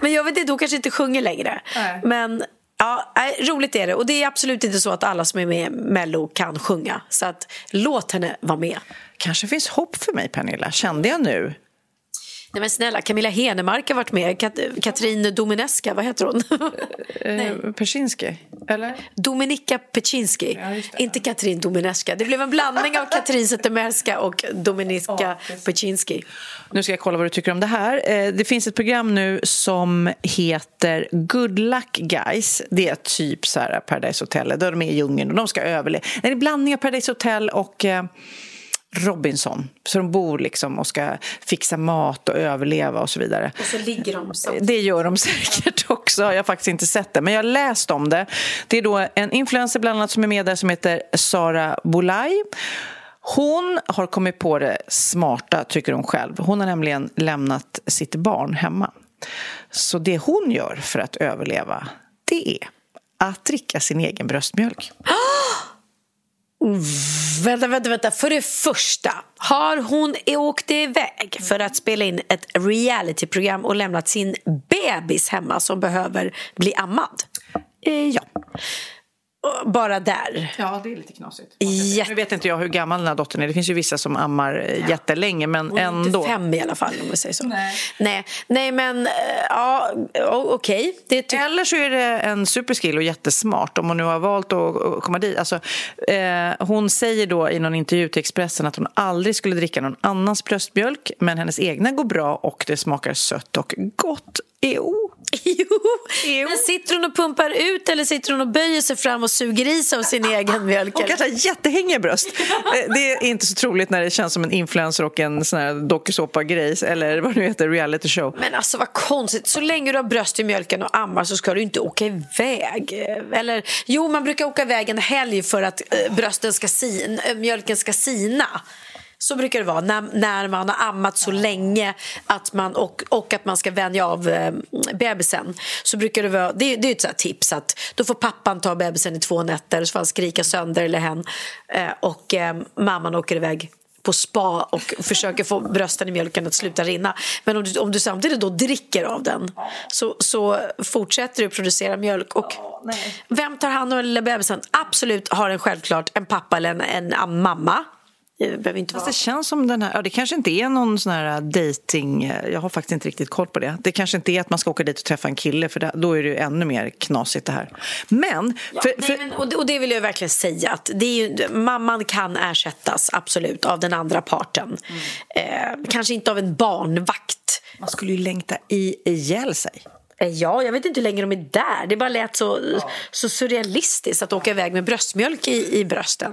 Men jag vet inte, hon kanske inte sjunger längre. Men ja, nej, roligt är det. Och det är absolut inte så att alla som är med i Mello kan sjunga. Så att låt henne vara med. Kanske finns hopp för mig, Pernilla. Kände jag nu. Nej men snälla, Camilla Henemark har varit med. Kat Katrin Domineska, vad heter hon? Eh, Persinski, eller? Dominika Peczynski. inte Katrin Domineska. Det blev en blandning av Katrin Zytomierska och Dominika Peczynski. Nu ska jag kolla vad du tycker om det här. Eh, Det finns ett program nu som heter Good Luck Guys. Det är typ så här Paradise Hotel, där de är i djungeln och de ska överleva. Nej, Det är en blandning av Paradise Hotel och eh, Robinson. Så de bor liksom och ska fixa mat och överleva och så vidare. Och så ligger de så. Det gör de *laughs* säkert också. Jag har faktiskt inte sett det, men jag har läst om det. Det är då en influencer bland annat som är med där som heter Sara Bolaj. Hon har kommit på det smarta, tycker hon själv. Hon har nämligen lämnat sitt barn hemma. Så det hon gör för att överleva, det är att dricka sin egen bröstmjölk. *gasps* *gasps* Oh, vänta, vänta, vänta. För det första, har hon åkt iväg för att spela in ett realityprogram och lämnat sin bebis hemma som behöver bli ammad? Eh, ja. Och Bara där. ja, det är lite knasigt. Jätte- Nu vet inte jag hur gammal den här dottern är. Det finns ju vissa som ammar eh, jättelänge, men Hon är ändå. inte fem i alla fall om vi säger så. Nej, Nej, men eh, ja, okej. Det ty- Eller så är det en superskill och jättesmart om hon nu har valt att komma dit. Alltså, eh, hon säger då i någon intervju till Expressen att hon aldrig skulle dricka någon annans bröstmjölk men hennes egna går bra och det smakar sött och gott. *laughs* Jo. Jo. Men sitter hon och pumpar ut eller sitter hon och böjer sig fram och suger i sig av sin *laughs* egen mjölk? Hon kanske har jättehängiga bröst. *laughs* Eh, det är inte så troligt när det känns som en influencer och en sån här dokusåpa-grej eller vad nu heter, reality show. Men alltså vad konstigt, så länge du har bröst i mjölken och ammar så ska du inte åka iväg. Eller jo, man brukar åka iväg en helg för att eh, brösten ska sin, äh, mjölken ska sina. Så brukar det vara när, när man har ammat så länge att man, och, och att man ska vänja av eh, bebisen. Så brukar det vara, det, det är ett sånt tips att då får pappan ta bebisen i två nätter så får han skrika sönder eller hen eh, och eh, mamman åker iväg på spa och försöker få brösten i mjölken att sluta rinna. Men om du, om du samtidigt då dricker av den så, så fortsätter du producera mjölk. Och vem tar hand om den lilla bebisen? Absolut har den självklart en pappa eller en, en mamma det behöver inte Fast vara... det känns som den här, ja, det kanske inte är någon sån här dating. jag har faktiskt inte riktigt koll på det. Det kanske inte är att man ska åka dit och träffa en kille för det, då är det ju ännu mer knasigt det här. Men... Ja, för, nej, för... men och, det, och det vill jag verkligen säga att det är ju, mamman kan ersättas absolut av den andra parten. Mm. Eh, kanske inte av en barnvakt. Man skulle ju längta i ihjäl sig. Eh, Ja, jag vet inte hur länge de är där. Det bara lät så, så surrealistiskt att åka iväg med bröstmjölk i, i brösten.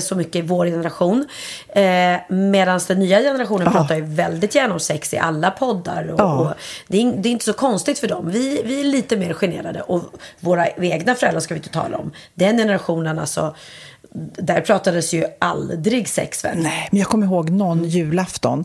så mycket i vår generation. Eh, Medan den nya generationen Ja. pratar ju väldigt gärna om sex i alla poddar. Och, Ja. och det, är, det är inte så konstigt för dem. Vi, vi är lite mer generade. Och våra egna föräldrar ska vi inte tala om. Den generationen alltså. Där pratades ju aldrig sex väl? Nej, men jag kommer ihåg någon julafton.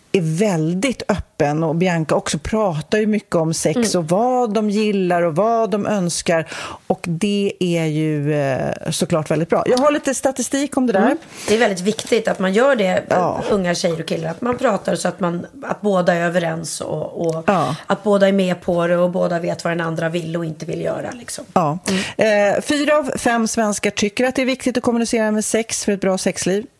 är väldigt öppen och Bianca också pratar ju mycket om sex Mm. och vad de gillar och vad de önskar och det är ju eh, såklart väldigt bra. Jag har lite statistik om det där. Mm. Det är väldigt viktigt att man gör det, Ja. unga tjejer och killar. Att man pratar så att, man, att båda är överens och, och Ja. att båda är med på det och båda vet vad den andra vill och inte vill göra. Liksom. Ja. Eh, fyra av fem svenskar tycker att det är viktigt att kommunicera med sex för ett bra sexliv.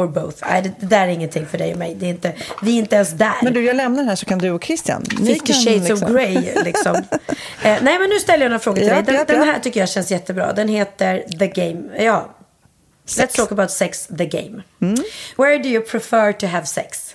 or both? Nej, det, det där är ingenting för dig och mig. Det är inte, vi är inte ens där. Men du, jag lämnar här så kan du och Christian. ni 50 kan shades liksom- of Grey liksom. *laughs* eh, nej men nu ställer jag några frågor till Ja, dig. Den, ja, den ja. här tycker jag känns jättebra. Den heter The Game. Ja. Let's talk about sex, the game. Mm. Where do you prefer to have sex?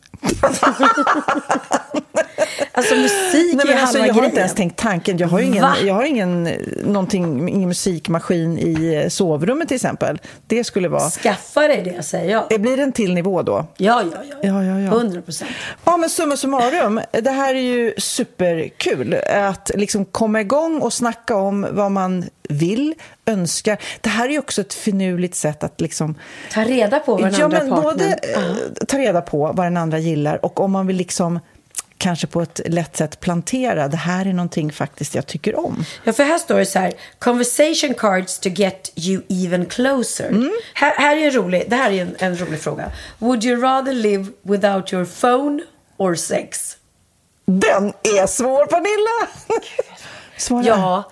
*laughs* alltså musik Nej, är men alltså, halva jag har grejen. inte ens tänkt tanken. Jag har ingen, Va? jag har ingen, någonting, ingen musikmaskin i eh, sovrummet till exempel. Det skulle vara... Skaffa dig det säger jag. Det blir en till nivå då? Ja, ja, ja. Ja, ja, ja. 100 procent. Ja, men summa summarum, det här är ju superkul. Att liksom komma igång och snacka om vad man vill, önskar. Det här är också ett finurligt sätt att liksom... Ta reda på vad den ja, andra men partnern... både eh, ta reda på vad den andra gillar och om man vill liksom kanske på ett lätt sätt plantera, det här är någonting faktiskt jag tycker om. Ja, för här står det så här. Conversation cards to get you even closer. Mm. Här, här är en rolig, det här är en, en rolig fråga. Would you rather live without your phone or sex? Den är svår, Pernilla! Svara. Ja,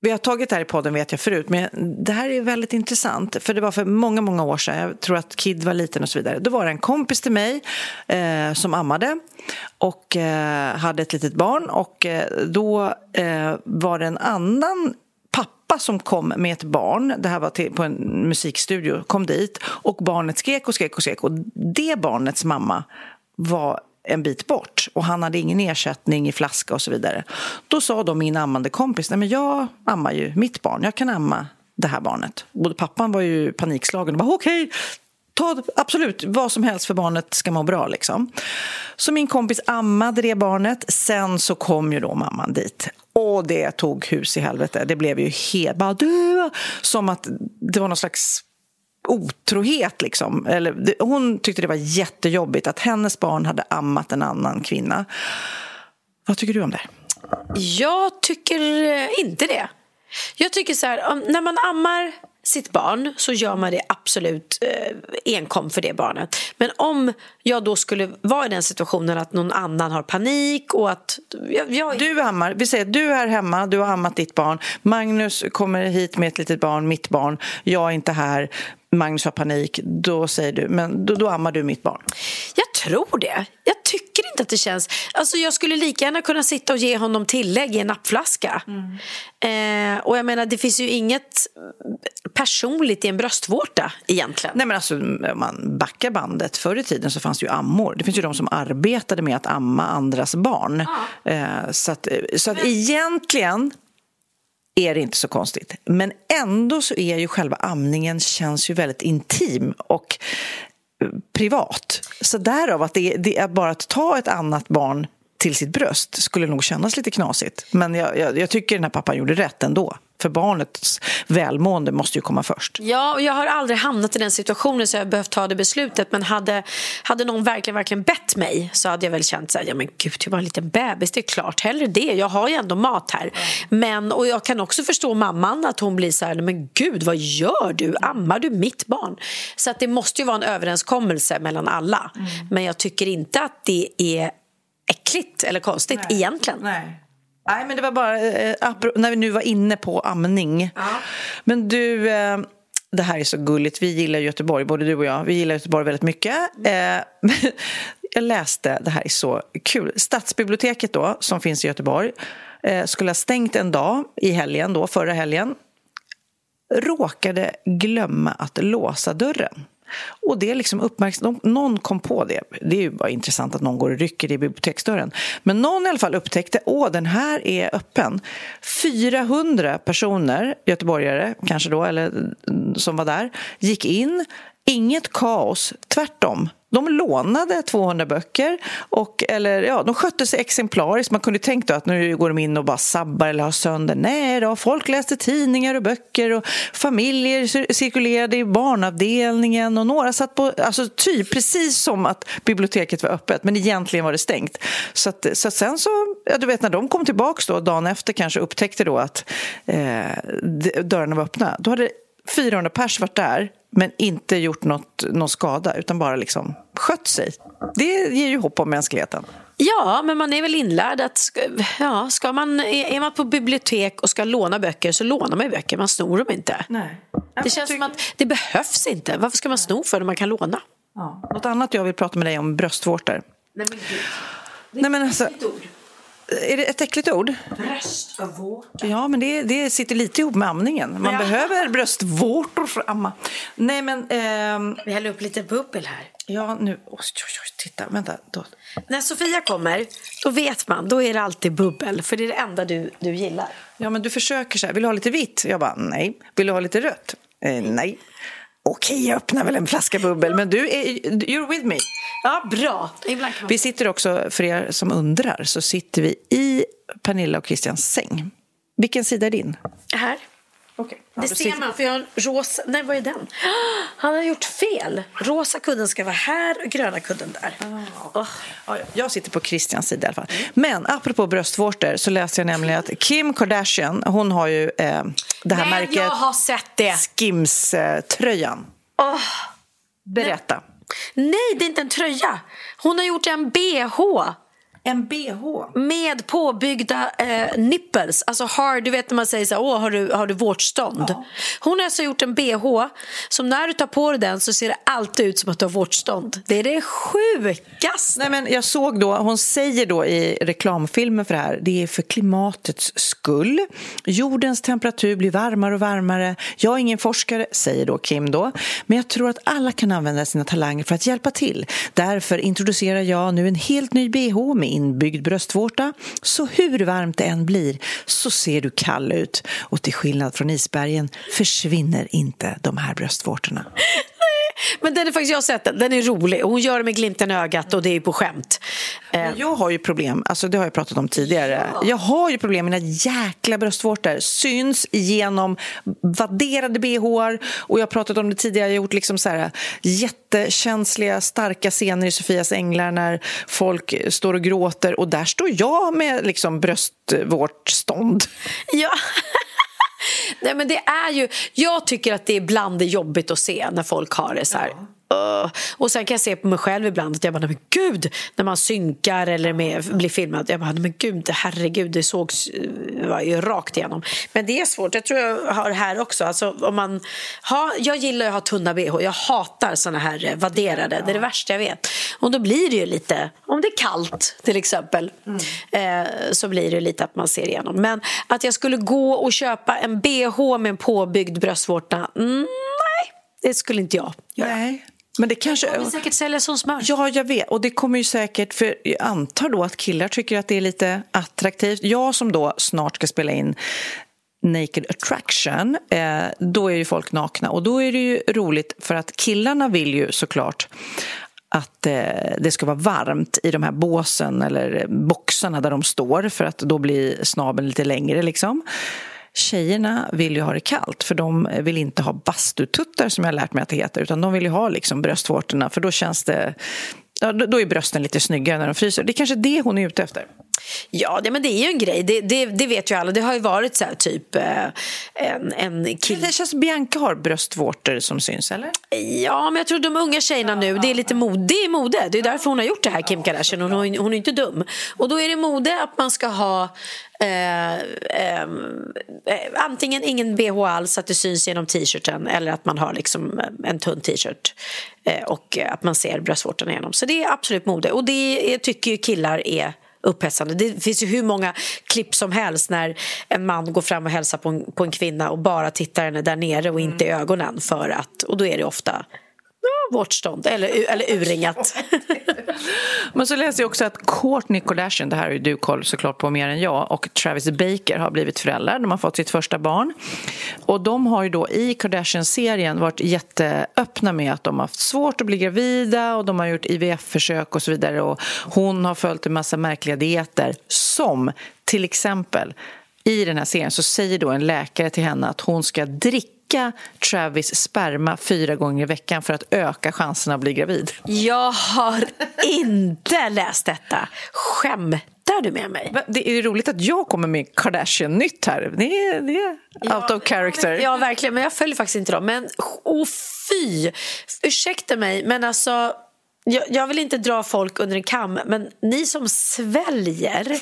Vi har tagit det här i podden vet jag förut, men det här är väldigt intressant. För det var för många, många år sedan, jag tror att Kid var liten och så vidare. Då var det en kompis till mig eh, som ammade och eh, hade ett litet barn. Och eh, då eh, var det en annan pappa som kom med ett barn, det här var till, på en musikstudio, kom dit och barnet skrek och skrek och skrek. Och det barnets mamma var en bit bort och han hade ingen ersättning i flaska och så vidare. Då sa då min ammande kompis, nej men jag ammar ju mitt barn, jag kan amma det här barnet. Både pappan var ju panikslagen och bara okej, ta absolut vad som helst för barnet ska må bra liksom. Så min kompis ammade det barnet, sen så kom ju då mamman dit. Och det tog hus i helvete. Det blev ju helt, bara du, som att det var någon slags otrohet. Liksom. Eller, det, hon tyckte det var jättejobbigt att hennes barn hade ammat en annan kvinna. Vad tycker du om det? Jag tycker eh, inte det. Jag tycker så här, när man ammar sitt barn så gör man det absolut eh, enkom för det barnet. Men om jag då skulle vara i den situationen att någon annan har panik och att... Jag, jag, Du ammar, vi säger du är hemma, du har ammat ditt barn. Magnus kommer hit med ett litet barn, mitt barn. Jag är inte här, Magnus har panik. Då säger du, men då, då ammar du mitt barn. Jag tror det. Jag tycker inte att det känns... Alltså jag skulle lika gärna kunna sitta och ge honom tillägg i en nappflaska. Eh, och jag menar, det finns ju inget personligt i en bröstvårta egentligen. Nej men alltså om man backar bandet, förr i tiden så fanns det ju ammor. Det finns ju de som arbetade med att amma andras barn. Eh, så att, så att egentligen är det inte så konstigt. Men ändå så är ju själva amningen känns ju väldigt intim och eh, privat. Så därav att det, det är bara att ta ett annat barn till sitt bröst skulle nog kännas lite knasigt. Men jag, jag, jag tycker den här pappan gjorde rätt ändå. För barnets välmående måste ju komma först. Ja, och jag har aldrig hamnat i den situationen så jag har behövt ta det beslutet. Men hade, hade någon verkligen, verkligen bett mig så hade jag väl känt så här, ja men gud, jag var en liten bebis, det är klart, hellre det. Jag har ju ändå mat här. Men, och jag kan också förstå mamman att hon blir så här, men gud, vad gör du? Ammar du mitt barn? Så att det måste ju vara en överenskommelse mellan alla. Men jag tycker inte att det är äckligt eller konstigt egentligen. Nej. Nej, men det var bara eh, när vi nu var inne på amning. Men du, eh, det här är så gulligt. Vi gillar Göteborg, både du och jag. Vi gillar Göteborg väldigt mycket. Eh, *laughs* jag läste, det här är så kul. Stadsbiblioteket då, som finns i Göteborg, eh, skulle ha stängt en dag i helgen, då, förra helgen. Råkade glömma att låsa dörren. Och det är liksom uppmärksam... Någon kom på det. Det är ju bara intressant att någon går och rycker i biblioteksdörren. Men någon i alla fall upptäckte att den här är öppen. 400 personer, göteborgare kanske då, eller mm, som var där, gick in. Inget kaos, tvärtom. De lånade 200 böcker, och, eller ja, de skötte sig exemplariskt. Man kunde tänkt att nu går de in och bara sabbar eller har sönder. Nej då, folk läste tidningar och böcker och familjer cirkulerade i barnavdelningen och några satt på, alltså typ precis som att biblioteket var öppet, men egentligen var det stängt. Så, att, så att sen så, ja, du vet när de kom tillbaks då, dagen efter kanske upptäckte då att eh, dörrarna var öppna, då hade 400 pers varit där men inte gjort något, någon skada utan bara liksom skött sig. Det ger ju hopp om mänskligheten. Ja, men man är väl inlärd att ja, ska man, är man på bibliotek och ska låna böcker så lånar man ju böcker, man snor dem inte. Nej. Det känns som att det behövs inte. Varför ska man sno för när man kan låna? Ja. Något annat jag vill prata med dig om bröstvårtor. Nej men gud. Nej, men alltså, är det ett äckligt ord? Bröstvårta. Ja, men det, det sitter lite ihop med amningen. Man Ja. behöver bröstvårtor för att amma. Nej, men... ehm, Vi häller upp lite bubbel här. ja, nu... Oj, oj, oj, titta. Vänta. Då. När Sofia kommer, då vet man, då är det alltid bubbel. För det är det enda du, du gillar. Ja, men du försöker så här. Vill du ha lite vitt? Jag bara, nej. Vill du ha lite rött? Eh, nej. Okej, jag öppnar väl en flaska bubbel, men du är... You're with me. Ja, bra. Vi sitter också, för er som undrar, så sitter vi i Pernilla och Christians säng. Vilken sida är din? Här. Okay. Det ser man, för jag har en rosa... Nej, vad är den? *gasps* Han har gjort fel. Rosa kudden ska vara här och gröna kudden där. Åh. Ja, jag sitter på Christians sida i alla fall. Men apropå bröstvårtor så läste jag nämligen att Kim Kardashian, hon har ju eh, det här Men märket jag har sett det. Skims-tröjan. Åh. Berätta. Nej, det är inte en tröja. Hon har gjort en bh. En bh? Med påbyggda eh, nipples. Alltså har, du vet när man säger så här, åh har du, har du vårtstånd? Hon har alltså gjort en bh som när du tar på dig den så ser det alltid ut som att du har vårtstånd. Det är det sjukaste. Nej, men jag såg då, hon säger då i reklamfilmen för det här, det är för klimatets skull. Jordens temperatur blir varmare och varmare. Jag är ingen forskare, säger då Kim då, men jag tror att alla kan använda sina talanger för att hjälpa till. Därför introducerar jag nu en helt ny bh med inbyggd bröstvårta. Så hur varmt det än blir så ser du kall ut. Och till skillnad från isbergen försvinner inte de här bröstvårtorna. Men den är faktiskt, jag har sett den, den är rolig. Hon gör det med glimten i ögat och det är på skämt. Eh, Men Jag har ju problem, alltså det har jag pratat om tidigare. Jag har ju problem med mina jäkla bröstvårtor. Syns genom vadderade bhar. Och jag har pratat om det tidigare, jag har gjort liksom så här jättekänsliga, starka scener i Sofias änglar när folk står och gråter. Och där står jag med liksom bröstvårtstånd. Ja. *laughs* Nej, men det är ju, jag tycker att det är ibland är jobbigt att se när folk har det så här. "Ugh." Och sen kan jag se på mig själv ibland att jag bara, men gud, när man synkar eller med, blir filmad, jag bara, men gud, herregud, det sågs eh, var ju rakt igenom. Men det är svårt, jag tror jag har det här också. Alltså, om man har, jag gillar att ha tunna bh, jag hatar såna här eh, vadderade, det är det värsta jag vet. Och då blir det ju lite, om det är kallt till exempel, eh, så blir det lite att man ser igenom. Men att jag skulle gå och köpa en bh med en påbyggd bröstvårta, mm, nej, det skulle inte jag göra. Nej. Men det kanske... kommer säkert sälja som smör. Ja, jag vet. Och det kommer ju säkert... För jag antar då att killar tycker att det är lite attraktivt. Jag som då snart ska spela in Naked Attraction, eh, då är ju folk nakna. Och då är det ju roligt för att killarna vill ju såklart att eh, det ska vara varmt i de här båsen eller boxarna där de står för att då blir snabeln lite längre liksom. Tjejerna vill ju ha det kallt för de vill inte ha bastututtar som jag har lärt mig att det heter utan de vill ju ha liksom bröstvårtorna för då känns det Ja, då då är brösten lite snyggare när de fryser. Det är kanske det hon är ute efter. Ja, det, men det är ju en grej. Det, det, det vet ju alla. Det har ju varit så här, typ eh, en, en kille... Det känns Bianca har bröstvårtor som syns, eller? Ja, men jag tror de unga tjejerna nu, det är lite mode. Det är mode. Det är därför hon har gjort det här, Kim Kardashian. Hon, har- hon är inte dum. Och då är det mode att man ska ha eh, eh, antingen ingen bh alls så att det syns genom t-shirten eller att man har liksom eh, en tunn t-shirt eh, och att man ser bröstvårtorna igenom. Så det är absolut mode. Och det tycker ju killar är upphetsande. Det finns ju hur många klipp som helst när en man går fram och hälsar på en, på en kvinna och bara tittar henne där nere och inte i ögonen för att, och då är det ofta ja, vårtstånd eller, eller urringat. *laughs* Men så läser jag också att Kourtney Kardashian, det här har ju du koll såklart på mer än jag, och Travis Baker har blivit föräldrar. De har fått sitt första barn. Och de har ju då i Kardashian-serien varit jätteöppna med att de har haft svårt att bli gravida och de har gjort IVF-försök och så vidare. Och hon har följt en massa märkliga dieter som till exempel i den här serien så säger då en läkare till henne att hon ska dricka Travis sperma fyra gånger i veckan för att öka chanserna att bli gravid. Jag har inte läst detta. Skämtar du med mig? Det är roligt att jag kommer med Kardashian-nytt här. Det är, det är out of character. Ja, verkligen. Men jag följer faktiskt inte dem. Men oh, fy! Ursäkta mig, men alltså... Jag, jag vill inte dra folk under en kam, men ni som sväljer...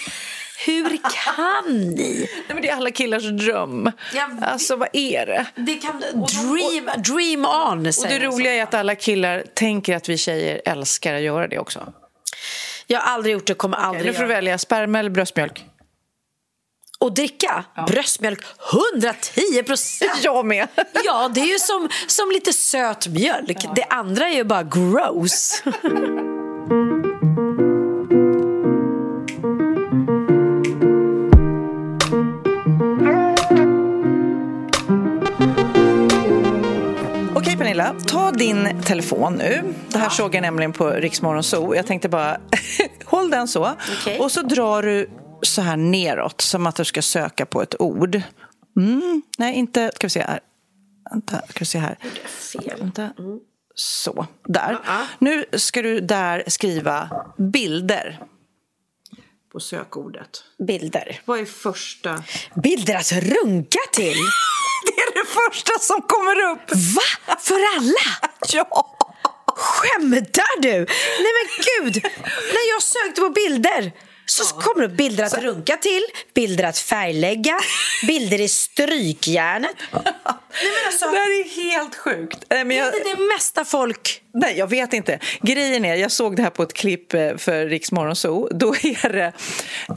Hur kan ni? Nej, men det är alla killars dröm. Alltså, vad är det? Det kan, dream, dream on, Och det roliga är att alla killar tänker att vi tjejer älskar att göra det också. Jag har aldrig gjort det, kommer aldrig Nu får du välja sperma eller bröstmjölk. Och dricka bröstmjölk 110 procent. *laughs* Jag med. *laughs* Ja, det är ju som, som lite söt mjölk. Det andra är ju bara gross. *laughs* Pernilla, ta din telefon nu. Det här såg jag nämligen på Riksmorgon Zoo. Jag tänkte bara, *laughs* håll den så. Okej. Och så drar du så här neråt, som att du ska söka på ett ord. Mm, nej, inte... Ska vi se här. Vänta, ska vi se här. Fel. Vänta. Så, där. Nu ska du där skriva bilder på sökordet. Bilder. Vad är första? Bilder att runka till? *laughs* Första som kommer upp! Va? För alla? *laughs* Ja! Skämtar du? Nej men gud! När jag sökte på bilder så kommer det upp bilder att runka till, bilder att färglägga, bilder i strykjärnet. *laughs* Nej men alltså, Det här är helt sjukt. Nej, men jag, det är det mesta folk... nej, jag vet inte. Grejen är, jag såg det här på ett klipp eh, för Riks Morgonzoo. Då är det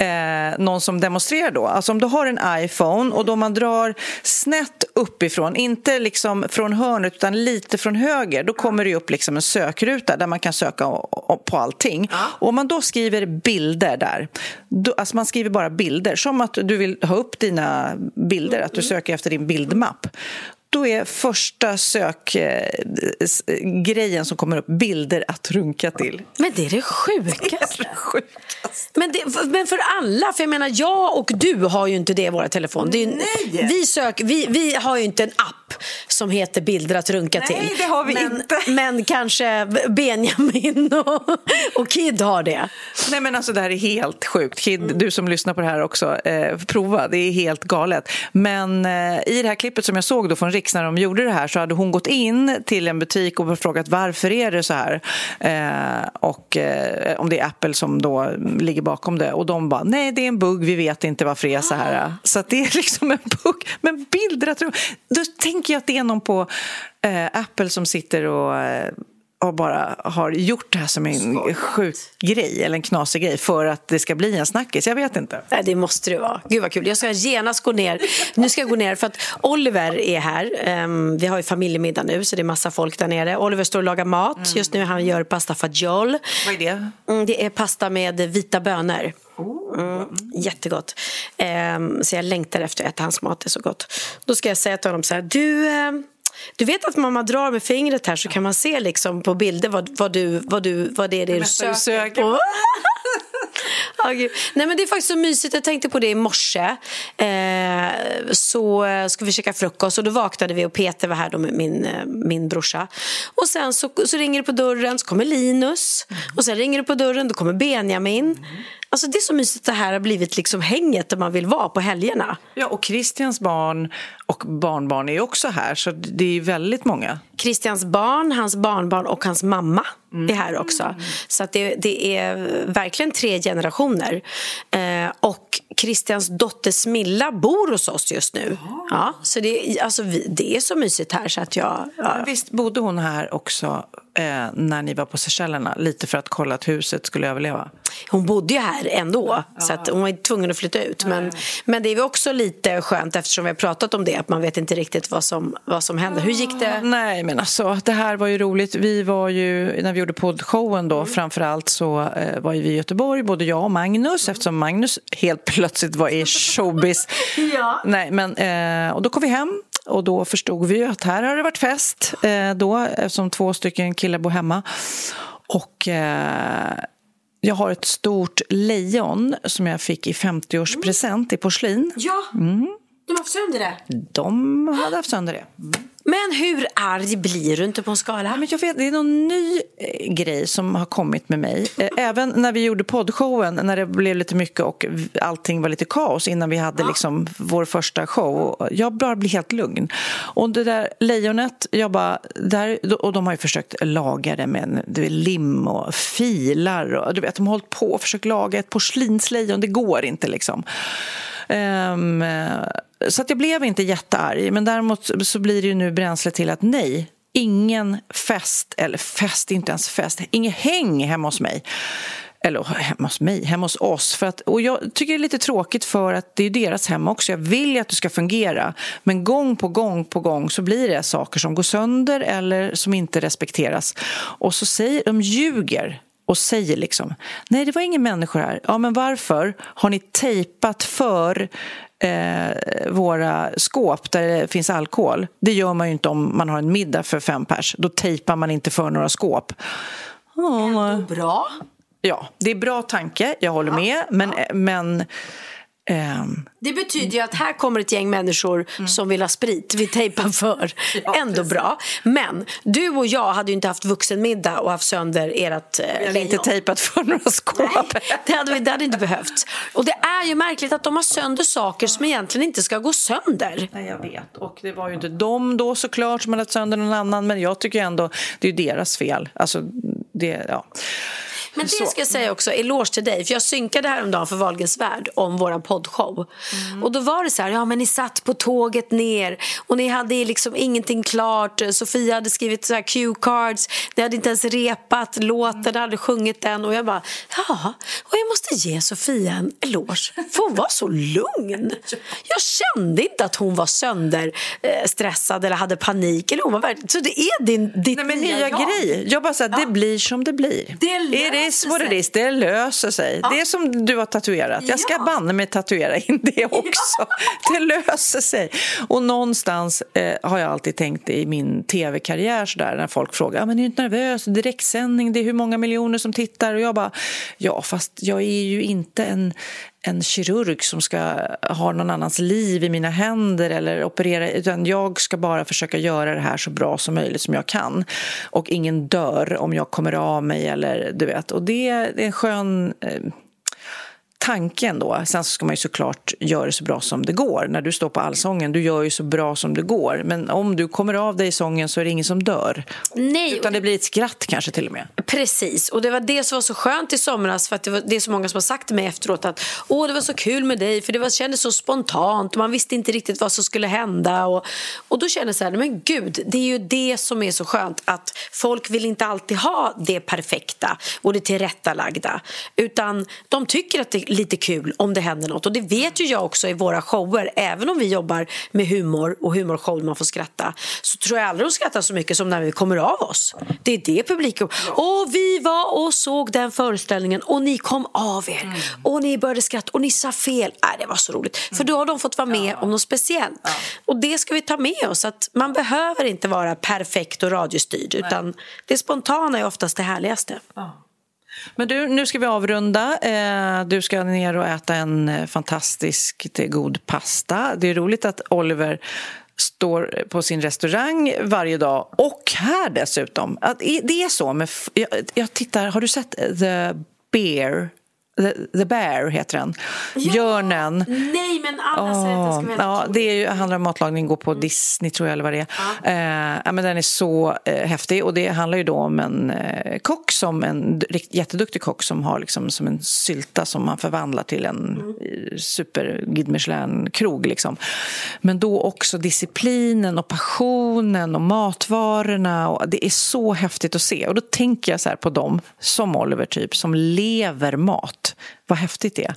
eh, någon som demonstrerar då. Alltså om du har en iPhone och då man drar snett uppifrån, inte liksom från hörnet utan lite från höger, då kommer det upp liksom en sökruta där man kan söka på allting. Och om man då skriver bilder där, då, alltså man skriver bara bilder, som att du vill ha upp dina bilder, att du söker efter din bildmapp. Då är första sökgrejen som kommer upp bilder att runka till. Men det är det sjukaste. Sjukast. Men, det, men för alla, för jag menar jag och du har ju inte det i våra telefoner. Det är Nej. Vi, sök, vi, vi har ju inte en app som heter bilder att runka Nej, till. det har vi men, inte. Men kanske Benjamin och, och Kid har det. Nej men alltså det här är helt sjukt. Kid, du som lyssnar på det här också, eh, prova. Det är helt galet. Men eh, i det här klippet som jag såg då från Riks när de gjorde det här så hade hon gått in till en butik och frågat varför är det så här? Eh, och eh, om det är Apple som då ligger bakom det. Och de bara, nej det är en bugg, vi vet inte varför det är så här. Så att det är *laughs* liksom en bugg. Men bilder, att, då tänker jag att det är någon på eh, Apple som sitter och eh, och bara har gjort det här som en sjuk grej eller en knasig grej för att det ska bli en snackis. Jag vet inte. Nej, det måste det vara. Gud vad kul. Jag ska genast gå ner. Nu ska jag gå ner för att Oliver är här. Ehm, vi har ju familjemiddag nu så det är massa folk där nere. Oliver står och lagar mat. Mm. Just nu han gör pasta fagioli. Vad är det? Mm, det är pasta med vita bönor. Mm, jättegott. Ehm, så jag längtar efter att äta hans mat, det är så gott. Då ska jag säga till honom så här, du... du vet att man drar med fingret här så kan man se liksom på bilder vad, vad, du, vad, du, vad det är det du söker, söker på. *laughs* Gud. Nej, men det är faktiskt så mysigt. Jag tänkte på det i morse. Eh, så eh, skulle vi käka frukost och då vaknade vi och Peter var här då med min, eh, min brorsa. Och sen så, så ringer det på dörren, så kommer Linus. Och sen ringer det på dörren, då kommer Benjamin. Alltså det är så mysigt att det här har blivit liksom hänget där man vill vara på helgerna. Ja, och Christians barn och barnbarn är också här, så det är väldigt många. Christians barn, hans barnbarn och hans mamma är här också. Så att det, det är verkligen tre generationer. Eh, och Christians dotter Smilla bor hos oss just nu. Ja, så det, alltså, vi, det är så mysigt här så att jag... Ja. Visst bodde hon här också eh, när ni var på Seychellerna, lite för att kolla att huset skulle överleva? Hon bodde ju här ändå, så att hon var tvungen att flytta ut. Men, men det är också lite skönt eftersom vi har pratat om det, att man vet inte riktigt vad som, vad som händer. Hur gick det? Nej, men alltså det här var ju roligt. Vi var ju, när vi gjorde poddshowen då, framför allt så eh, var ju vi i Göteborg, både jag och Magnus, eftersom Magnus helt plötsligt var i showbiz. *laughs* Ja. Nej, men, eh, och då kom vi hem och då förstod vi att här har det varit fest eh, då, eftersom två stycken killar bor hemma. Och eh, jag har ett stort lejon som jag fick i 50-årspresent i porslin. Ja, de har haft sönder det. De hade haft sönder det. Men hur arg blir du inte på en skala? Men jag vet, det är någon ny eh, grej som har kommit med mig. Eh, Även när vi gjorde poddshowen, när det blev lite mycket och allting var lite kaos innan vi hade liksom vår första show. Jag bara blir helt lugn. Och det där lejonet, jag bara... Där, och de har ju försökt laga det med du vet, lim och filar. Och, du vet, de har hållit på och försökt laga ett porslinslejon. Det går inte liksom. Ehm, så att jag blev inte jättearg, men däremot så blir det ju nu bränsle till att nej, ingen fest, eller fest, inte ens fest, inget häng hemma hos mig. Eller hemma hos mig, hemma hos oss. För att, och jag tycker det är lite tråkigt för att det är deras hem också. Jag vill ju att det ska fungera. Men gång på gång på gång så blir det saker som går sönder eller som inte respekteras. Och så säger de ljuger och säger liksom nej det var ingen människor här. Ja men varför har ni tejpat för eh, våra skåp där det finns alkohol? Det gör man ju inte om man har en middag för fem pers. Då tejpar man inte för några skåp. Ja, Bra. ja det är bra tanke, jag håller med. Men, men ehm, Det betyder ju att här kommer ett gäng människor Mm. som vill ha sprit. Vi tejpar för. *laughs* Ändå bra. Men du och jag hade ju inte haft vuxenmiddag och haft sönder ert eh, hade inte tejpat för några skåp. Det hade, vi, det hade inte behövts. Och det är ju märkligt att de har sönder saker som egentligen inte ska gå sönder. Nej, jag vet. Och det var ju inte de då såklart som hade sönder någon annan. Men jag tycker ändå det är ju deras fel. Alltså, det, ja. Men det Så. ska jag säga också, eloge till dig. För jag synkade häromdagen för Wahlgrens värld om vår poddshow. Mm. Och då var det så här, ja men ni satt på tåget ner och ni hade liksom ingenting klart. Sofia hade skrivit så här cue cards, ni hade inte ens repat låten, hade sjungit den. Och jag bara, ja, och jag måste ge Sofia en eloge. För hon var så lugn. Jag kände inte att hon var sönder eh, eller hade panik. Eller hon var så det är din, ditt Nej, men nya jag. grej. Jag bara säger, det blir som det blir. Det It is what it is. Det löser sig. Det är som du har tatuerat. Jag ska Ja. banne mig tatuera in det också. *laughs* Det löser sig. Och någonstans eh, har jag alltid tänkt i min tv-karriär sådär när folk frågar, ah, men är du inte nervös? Direktsändning, det är hur många miljoner som tittar? Och jag bara, ja fast jag är ju inte en en kirurg som ska ha någon annans liv i mina händer eller operera, utan jag ska bara försöka göra det här så bra som möjligt som jag kan. Och ingen dör om jag kommer av mig eller du vet. Och det, det är en skön eh, tanke ändå. Sen så ska man ju såklart göra det så bra som det går. När du står på allsången, du gör ju så bra som det går. Men om du kommer av dig i sången så är det ingen som dör. Nej, Utan det blir ett skratt kanske till och med. Precis, och det var det som var så skönt i somras för att det, var, det är så många som har sagt till mig efteråt att åh det var så kul med dig för det var, kändes så spontant och man visste inte riktigt vad som skulle hända och, och då kände jag så här, men gud det är ju det som är så skönt att folk vill inte alltid ha det perfekta och det tillrättalagda utan de tycker att det lite kul om det händer något och det vet ju jag också i våra shower även om vi jobbar med humor och humorshow man får skratta så tror jag aldrig de skrattar så mycket som när vi kommer av oss det är det publiken Och vi var och såg den föreställningen och ni kom av er och ni började skratta och ni sa fel. Äh, det var så roligt. För då har de fått vara med om något speciellt. Och det ska vi ta med oss. Att man behöver inte vara perfekt och radiostyrd utan det spontana är oftast det härligaste. Men du, nu ska vi avrunda. Eh, du ska ner och äta en eh, fantastiskt eh, god pasta. Det är roligt att Oliver står på sin restaurang varje dag och här dessutom. Det är så med... jag tittar, har du sett The Bear? The, The Bear heter den. Björnen. Nej, men alla säger att det ska vara ja, det är ju, handlar om matlagning, går på Disney tror jag eller vad det är. Eh, ja, men den är så eh, häftig och det handlar ju då om en eh, kock, som en jätteduktig kock som har liksom som en sylta som man förvandlar till en mm. super Guide Michelin-krog liksom. Men då också disciplinen och passionen och matvarorna och det är så häftigt att se och då tänker jag så på dem som Oliver typ som lever mat. Vad häftigt det är.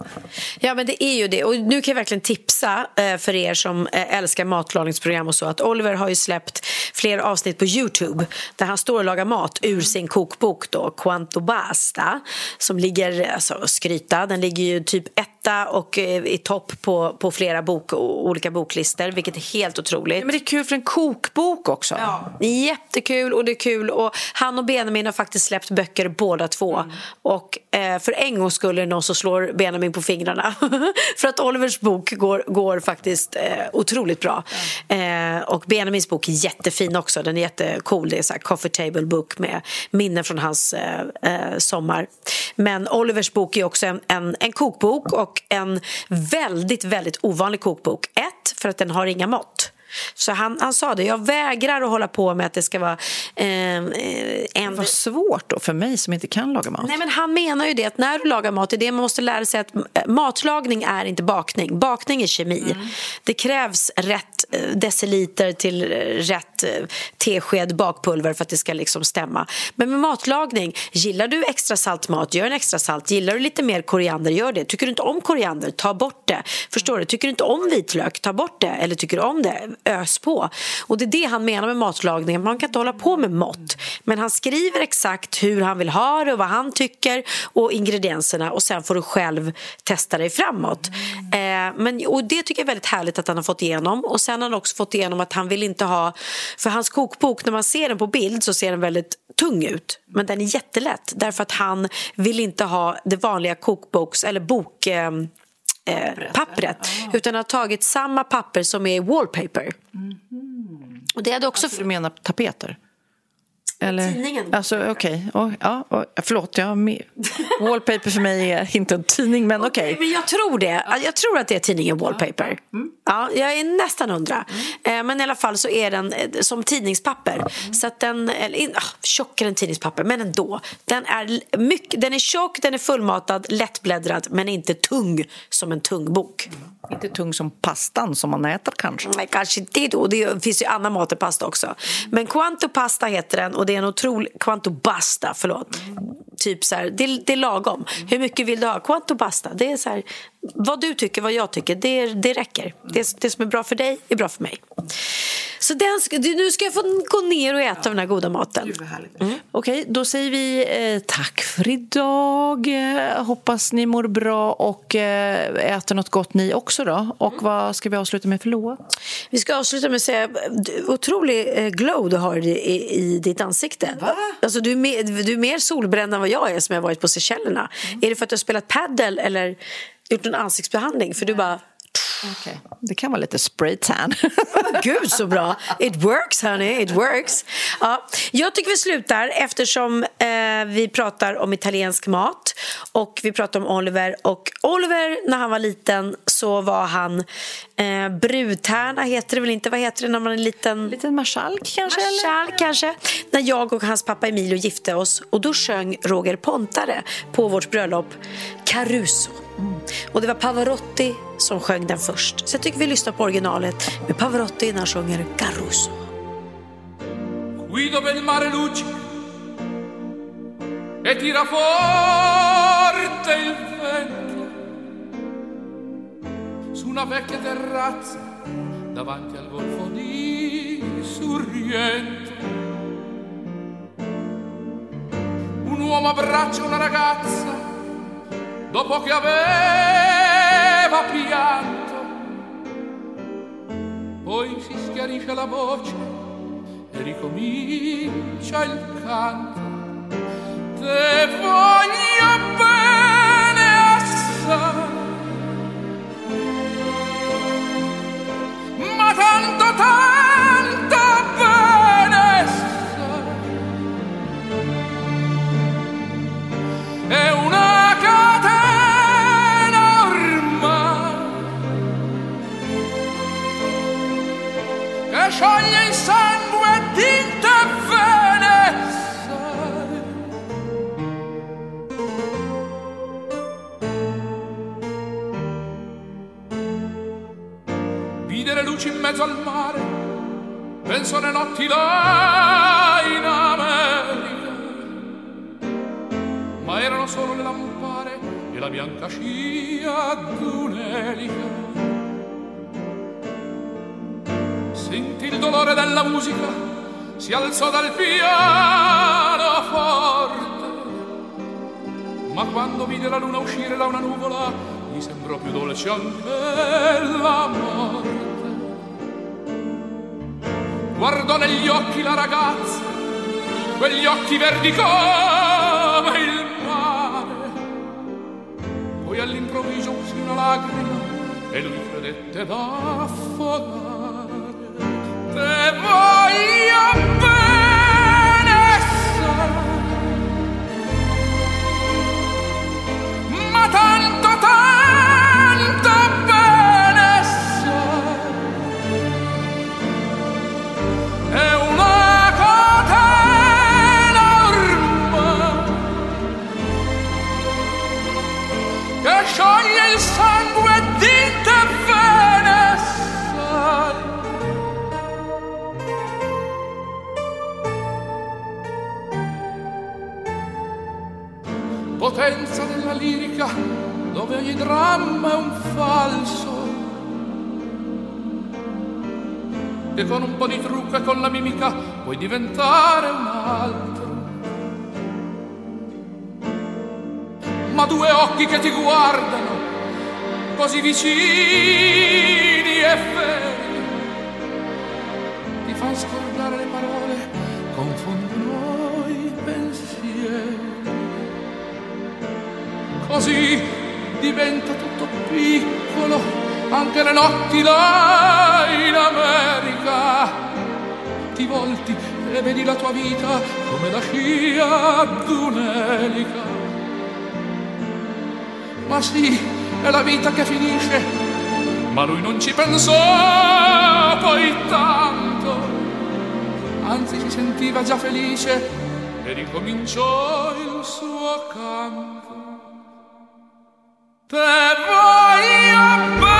Ja, men det är ju det. Och nu kan jag verkligen tipsa eh, för er som eh, älskar matlagningsprogram och så att Oliver har ju släppt flera avsnitt på Youtube där han står och lagar mat ur sin kokbok då, Quanto Basta, som ligger, eh, alltså skryta, den ligger ju typ etta och eh, i topp på, på flera bok, olika boklistor, vilket är helt otroligt. Men det är kul för en kokbok också. Ja. Jättekul och det är kul. Och han och Benjamin har faktiskt släppt böcker båda två. Och eh, för en gång skulle någon så slår Benjamin på fingrarna. *laughs* För att Olivers bok går, går faktiskt eh, otroligt bra. Eh, och Benjamins bok är jättefin också, den är jättecool, det är så här coffee table book med minnen från hans eh, eh, sommar. Men Olivers bok är också en, en, en kokbok och en väldigt, väldigt ovanlig kokbok. Ett, för att den har inga mått. Så han, han sa det, jag vägrar att hålla på med att det ska vara eh, eh, en... Vad svårt då för mig som inte kan laga mat. Nej, men han menar ju det att när du lagar mat, det är det man måste lära sig att eh, matlagning är inte bakning. Bakning är kemi. Det krävs rätt eh, deciliter till eh, rätt Eh, tesked bakpulver för att det ska liksom stämma. Men med matlagning, gillar du extra salt mat, gör en extra salt. Gillar du lite mer koriander, gör det. Tycker du inte om koriander, ta bort det. Förstår du? Tycker du inte om vitlök, ta bort det. Eller tycker du om det, ös på. Och det är det han menar med matlagning. Man kan inte hålla på med mått. Men han skriver exakt hur han vill ha det och vad han tycker och ingredienserna och sen får du själv testa dig framåt. Eh, men, och det tycker jag är väldigt härligt att han har fått igenom. Och sen har han också fått igenom att han vill inte ha... För hans kokbok, när man ser den på bild så ser den väldigt tung ut. Men den är jättelätt därför att han vill inte ha det vanliga kokboks eller bok... Eh, eh, pappret utan har tagit samma papper som är wallpaper. Och det hade också... Alltså, du menar tapeter? Eller? Tidningen. Alltså, okej. Okay. Ja, oh, förlåt, jag med. *laughs* Wallpaper för mig är inte en tidning, men okej. Men jag tror det. Jag tror att det är tidningen Wallpaper. Ja, jag är nästan hundra. Eh, Men i alla fall så är den eh, som tidningspapper. Så att den, eller, ah, tjockare än tidningspapper, men ändå. Den är, mycket, den är tjock, den är fullmatad, lättbläddrad, men inte tung som en tung bok. Inte tung som pastan som man äter kanske. Nej, kanske inte. Det finns ju annan mat än pasta också. Men Quanto Pasta heter den och det är en otrolig... Quanto Basta, förlåt. Typ så här, det, det är lagom. Hur mycket vill du ha? Quanto Basta. Det är så här, vad du tycker, vad jag tycker, det, det räcker. Det, det som är bra för dig är bra för mig. Så den nu ska jag få gå ner och äta av den här goda maten. Okej, då säger vi eh, tack för idag. Eh, hoppas ni mår bra och eh, äter något gott ni också då. Och vad ska vi avsluta med för låt? Vi ska avsluta med att säga otrolig eh, glow du har i, i, i ditt ansikte. Alltså, du, är mer, du är mer solbränd än vad jag är som jag har varit på Seychellerna. Är det för att du har spelat paddle eller gjort en ansiktsbehandling? För du bara... Det kan vara lite spray tan. *laughs* Gud så bra! It works honey, it works. Ja, jag tycker vi slutar eftersom eh, vi pratar om italiensk mat och vi pratar om Oliver. Och Oliver, när han var liten så var han eh, brudtärna, heter det väl inte? Vad heter det när man är liten? Liten marskalk kanske? Marskalk kanske. När jag och hans pappa Emilio gifte oss och då sjöng Roger Pontare på vårt bröllop Caruso. Och det var Pavarotti som sjöng den först. Så jag tycker vi lyssnar på originalet med Pavarotti när han sjunger Caruso. qui dove il mare luccica e tira forte il vento su una vecchia terrazza davanti al golfo di Sorrento uomo abbraccia una ragazza dopo che aveva pianto. Poi si schiarisce la voce e ricomincia il canto. Te voglio bene assai, tanto tanto mezzo al mare, penso alle notti là in America, ma erano solo le lampare e la bianca scia d'un'elica. Sentì il dolore della musica, si alzò dal piano forte, ma quando vide la luna uscire da una nuvola, gli sembrò più dolce anche la morte. Guardò negli occhi la ragazza, quegli occhi verdi come il mare. Poi all'improvviso uscì una lacrima e lui credette d'affogare. Te voglio bene sai, ma tanto lirica dove ogni dramma è un falso e con un po' di trucco e con la mimica puoi diventare un altro. Ma due occhi che ti guardano così vicini e feri ti fanno scordare le parole, Così diventa tutto piccolo, anche le notti là in America. Ti volti e vedi la tua vita come la scia d'un'elica. Ma sì, è la vita che finisce, ma lui non ci pensò poi tanto. Anzi, si sentiva già felice e ricominciò il suo canto. The boy